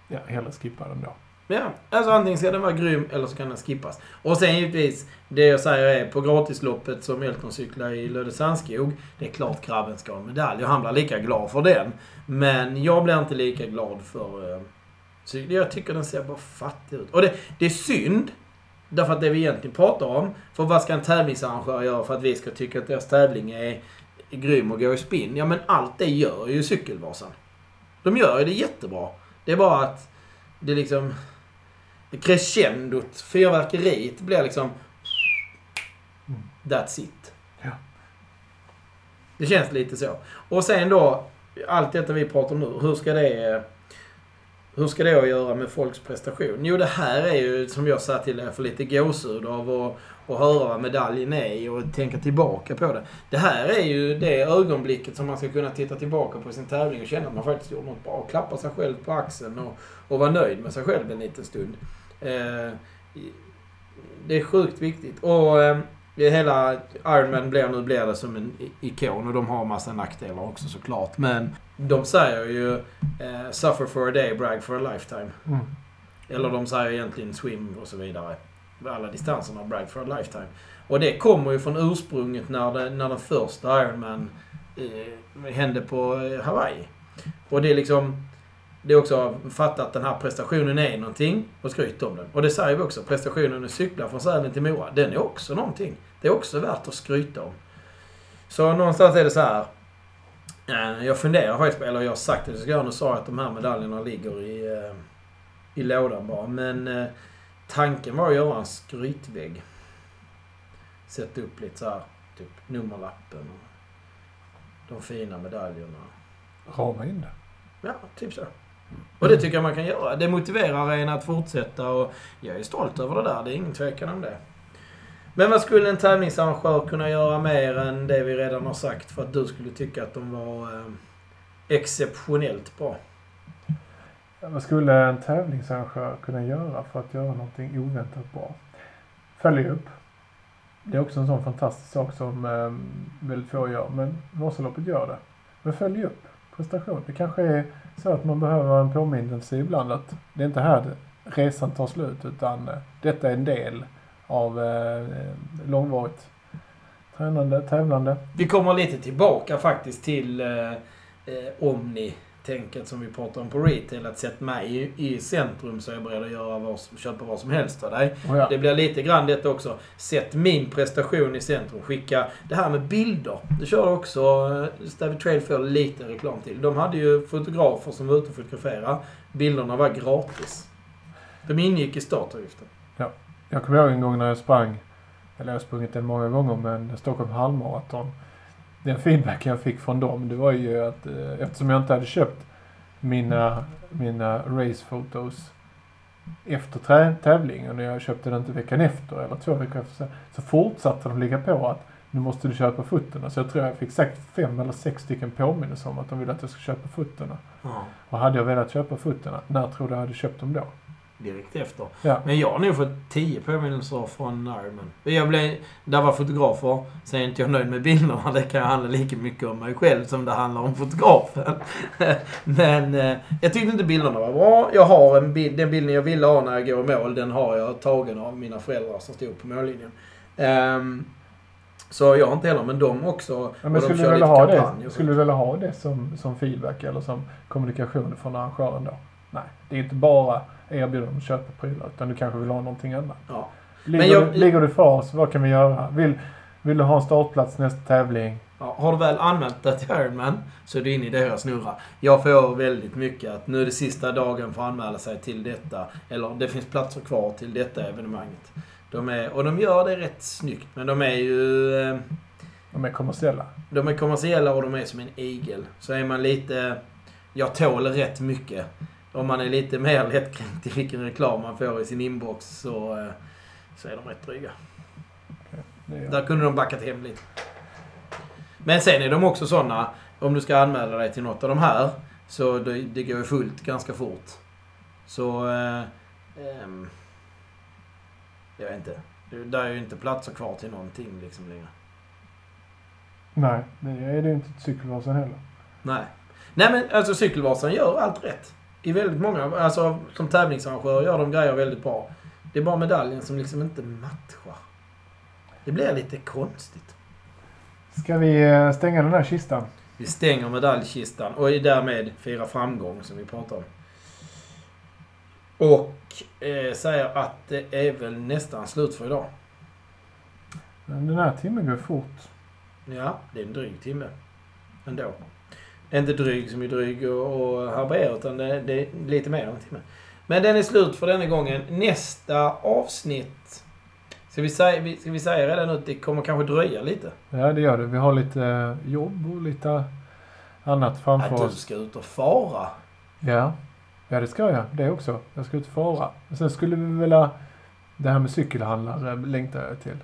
Ja, hellre skippa den då. Ja, alltså antingen ska den vara grym eller så kan den skippas. Och sen givetvis, det jag säger är på gratisloppet som Elton cyklar i Lödösandskog. Det är klart grabben ska ha en medalj och han blir lika glad för den. Men jag blir inte lika glad för... Jag tycker den ser bara fattig ut. Och det, det är synd. Därför att det vi egentligen pratar om. För vad ska en tävlingsarrangör göra för att vi ska tycka att deras tävling är, grym och går i spinn? Ja men allt det gör ju Cykelvasan. De gör ju det jättebra. Det är bara att det liksom crescendot, fyrverkeriet blir liksom... That's it. Ja. Det känns lite så. Och sen då, allt detta vi pratar om nu, hur ska det... Hur ska det att göra med folks prestation? Jo, det här är ju, som jag sa till er, för lite gåshud av att, att höra vad medaljen är och tänka tillbaka på det. Det här är ju det ögonblicket som man ska kunna titta tillbaka på sin tävling och känna att man faktiskt gjorde något bra. Klappa sig själv på axeln och, och vara nöjd med sig själv en liten stund. Eh, det är sjukt viktigt. Och eh, hela Ironman blir nu blir det som en ikon och de har massa nackdelar också såklart. Men de säger ju eh, “Suffer for a day, brag for a lifetime”. Mm. Eller de säger egentligen swim och så vidare. Alla distanserna brag for a lifetime. Och det kommer ju från ursprunget när, det, när den första Ironman eh, hände på eh, Hawaii. Och det är liksom... Det är också att fatta att den här prestationen är någonting och skryt om den. Och det säger vi också. Prestationen att cykla från Sälen till Mora, den är också någonting. Det är också värt att skryta om. Så någonstans är det så här. Eh, Jag funderar faktiskt på, eller jag har sagt det, ska jag nu sa att de här medaljerna ligger i, eh, i lådan bara. Men eh, tanken var att göra en skrytvägg. Sätta upp lite så här, typ nummerlappen och de fina medaljerna. Rama in det. Ja, typ så. Och det tycker jag man kan göra. Det motiverar en att fortsätta och jag är stolt över det där. Det är ingen tvekan om det. Men vad skulle en tävlingsarrangör kunna göra mer än det vi redan har sagt för att du skulle tycka att de var eh, exceptionellt bra? Vad skulle en tävlingsarrangör kunna göra för att göra någonting oväntat bra? Följa upp. Det är också en sån fantastisk sak som eh, väldigt få gör. Men Vasaloppet gör det. Men följ upp prestation. Det kanske är så att man behöver en påminnelse ibland att det är inte här resan tar slut utan eh, detta är en del av eh, långvarigt tränande, tävlande. Vi kommer lite tillbaka faktiskt till eh, eh, Omni-tänket som vi pratade om på retail. Att sätta mig i, i centrum så är jag beredd att göra vad, köpa vad som helst av dig. Och ja, Det blir lite grann detta också. Sätt min prestation i centrum. Skicka det här med bilder. Det kör också eh, Stavy Trail får lite reklam till. De hade ju fotografer som var ute och fotograferade. Bilderna var gratis. De ingick i startavgiften. Jag kommer ihåg en gång när jag sprang, eller jag har sprungit den många gånger, men Stockholm halvmaraton. Den feedbacken jag fick från dem, det var ju att eh, eftersom jag inte hade köpt mina, mina racefotos efter tävlingen och jag köpte den inte veckan efter eller två veckor efter så, fortsatte de ligga på att nu måste du köpa fötterna. Så jag tror jag fick säkert fem eller sex stycken påminnelser om att de ville att jag skulle köpa fötterna. Ja. Och hade jag velat köpa fötterna, när tror du jag hade köpt dem då? Direkt efter. Ja. Men jag har nog fått 10 påminnelser från Ironman. Jag blev, där var fotografer. Sen är inte jag nöjd med bilderna. Det kan handla lika mycket om mig själv som det handlar om fotografen. Men eh, jag tyckte inte bilderna var bra. Jag har en bild, den bilden jag ville ha när jag går i mål, den har jag tagen av mina föräldrar som stod på mållinjen. Ehm, så jag har inte heller, men de också. Ja, men de skulle, kör du vilja ha det, skulle du vilja ha det som, som feedback eller som kommunikation från arrangören då? Nej, det är inte bara erbjuda dem att köpa prylar utan du kanske vill ha någonting annat. Ja. Ligger, jag- du, ligger du för oss, vad kan vi göra? Vill, vill du ha en startplats nästa tävling? Ja, har du väl anmält dig till Ironman så är du inne i deras snurra. Jag får väldigt mycket att nu är det sista dagen för att anmäla sig till detta. Eller det finns platser kvar till detta evenemanget. De är, och de gör det rätt snyggt. Men de är ju... eh, De är kommersiella. De är kommersiella och de är som en igel. Så är man lite... Jag tål rätt mycket. Om man är lite mer lättkränkt i vilken reklam man får i sin inbox så, eh, så är de rätt dryga. Är, Där kunde de backat hem lite. Men sen är de också såna, om du ska anmäla dig till något av de här, så det, det går ju fullt ganska fort. Så... Eh, ehm, jag vet inte. Där är ju inte platser kvar till någonting liksom längre. nej, det är det inte till Cykelvasan heller. Nej. Nej men alltså Cykelvasan gör allt rätt. I väldigt många, alltså som tävlingsarrangör gör de grejer väldigt bra. Det är bara medaljen som liksom inte matchar. Det blir lite konstigt. Ska vi eh, stänga den här kistan? Vi stänger medaljkistan och är därmed fira framgång som vi pratar om. Och eh, säger att det är väl nästan slut för idag. Men Den här timmen går fort. Ja, det är en dryg timme. Ändå. Inte dryg som är dryg och, och haverera, utan det, det är lite mer än en timme. Men den är slut för denna gången. Nästa avsnitt... Ska vi säga, ska vi säga redan nu att det kommer kanske dröja lite? Ja, det gör det. Vi har lite eh, jobb och lite annat framför Att du oss. ska ut och fara. Ja. ja, det ska jag. Det också. Jag ska ut och fara. Sen skulle vi vilja... Det här med cykelhandlare längtar jag till.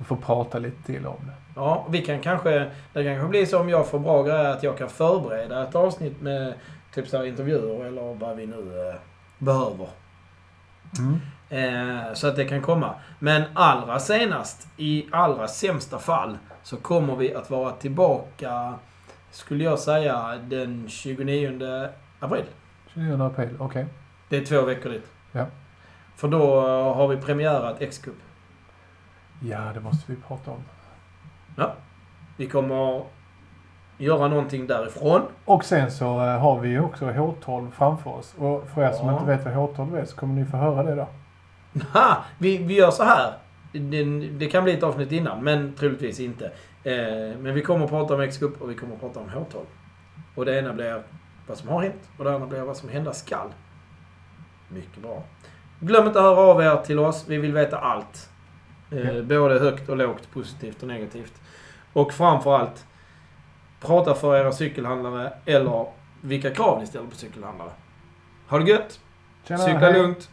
Och få prata lite till om det. Ja, vi kan kanske... Det kanske blir så om jag får bra grejer att jag kan förbereda ett avsnitt med typ så intervjuer eller vad vi nu eh, behöver. Mm. Eh, så att det kan komma. Men allra senast, i allra sämsta fall, så kommer vi att vara tillbaka, skulle jag säga, den 29 april. 29 april, okej. Det är två veckor dit. Ja. För då har vi premiärat X-Cup. Ja, det måste vi prata om. Vi kommer göra någonting därifrån. Och sen så eh, har vi ju också H12 framför oss. Och för er som Ja. inte vet vad H12 är så kommer ni få höra det då. Ha! Vi, vi gör så här. Det, det kan bli ett avsnitt innan, men troligtvis inte. Eh, men vi kommer att prata om X-Cup och vi kommer att prata om H12. Och det ena blir vad som har hänt och det andra blir vad som hända skall. Mycket bra. Glöm inte att höra av er till oss. Vi vill veta allt. Eh, Ja. Både högt och lågt, positivt och negativt. Och framförallt, prata för era cykelhandlare eller vilka krav ni ställer på cykelhandlare. Ha det gött! Tjena, Cykla hej. lugnt!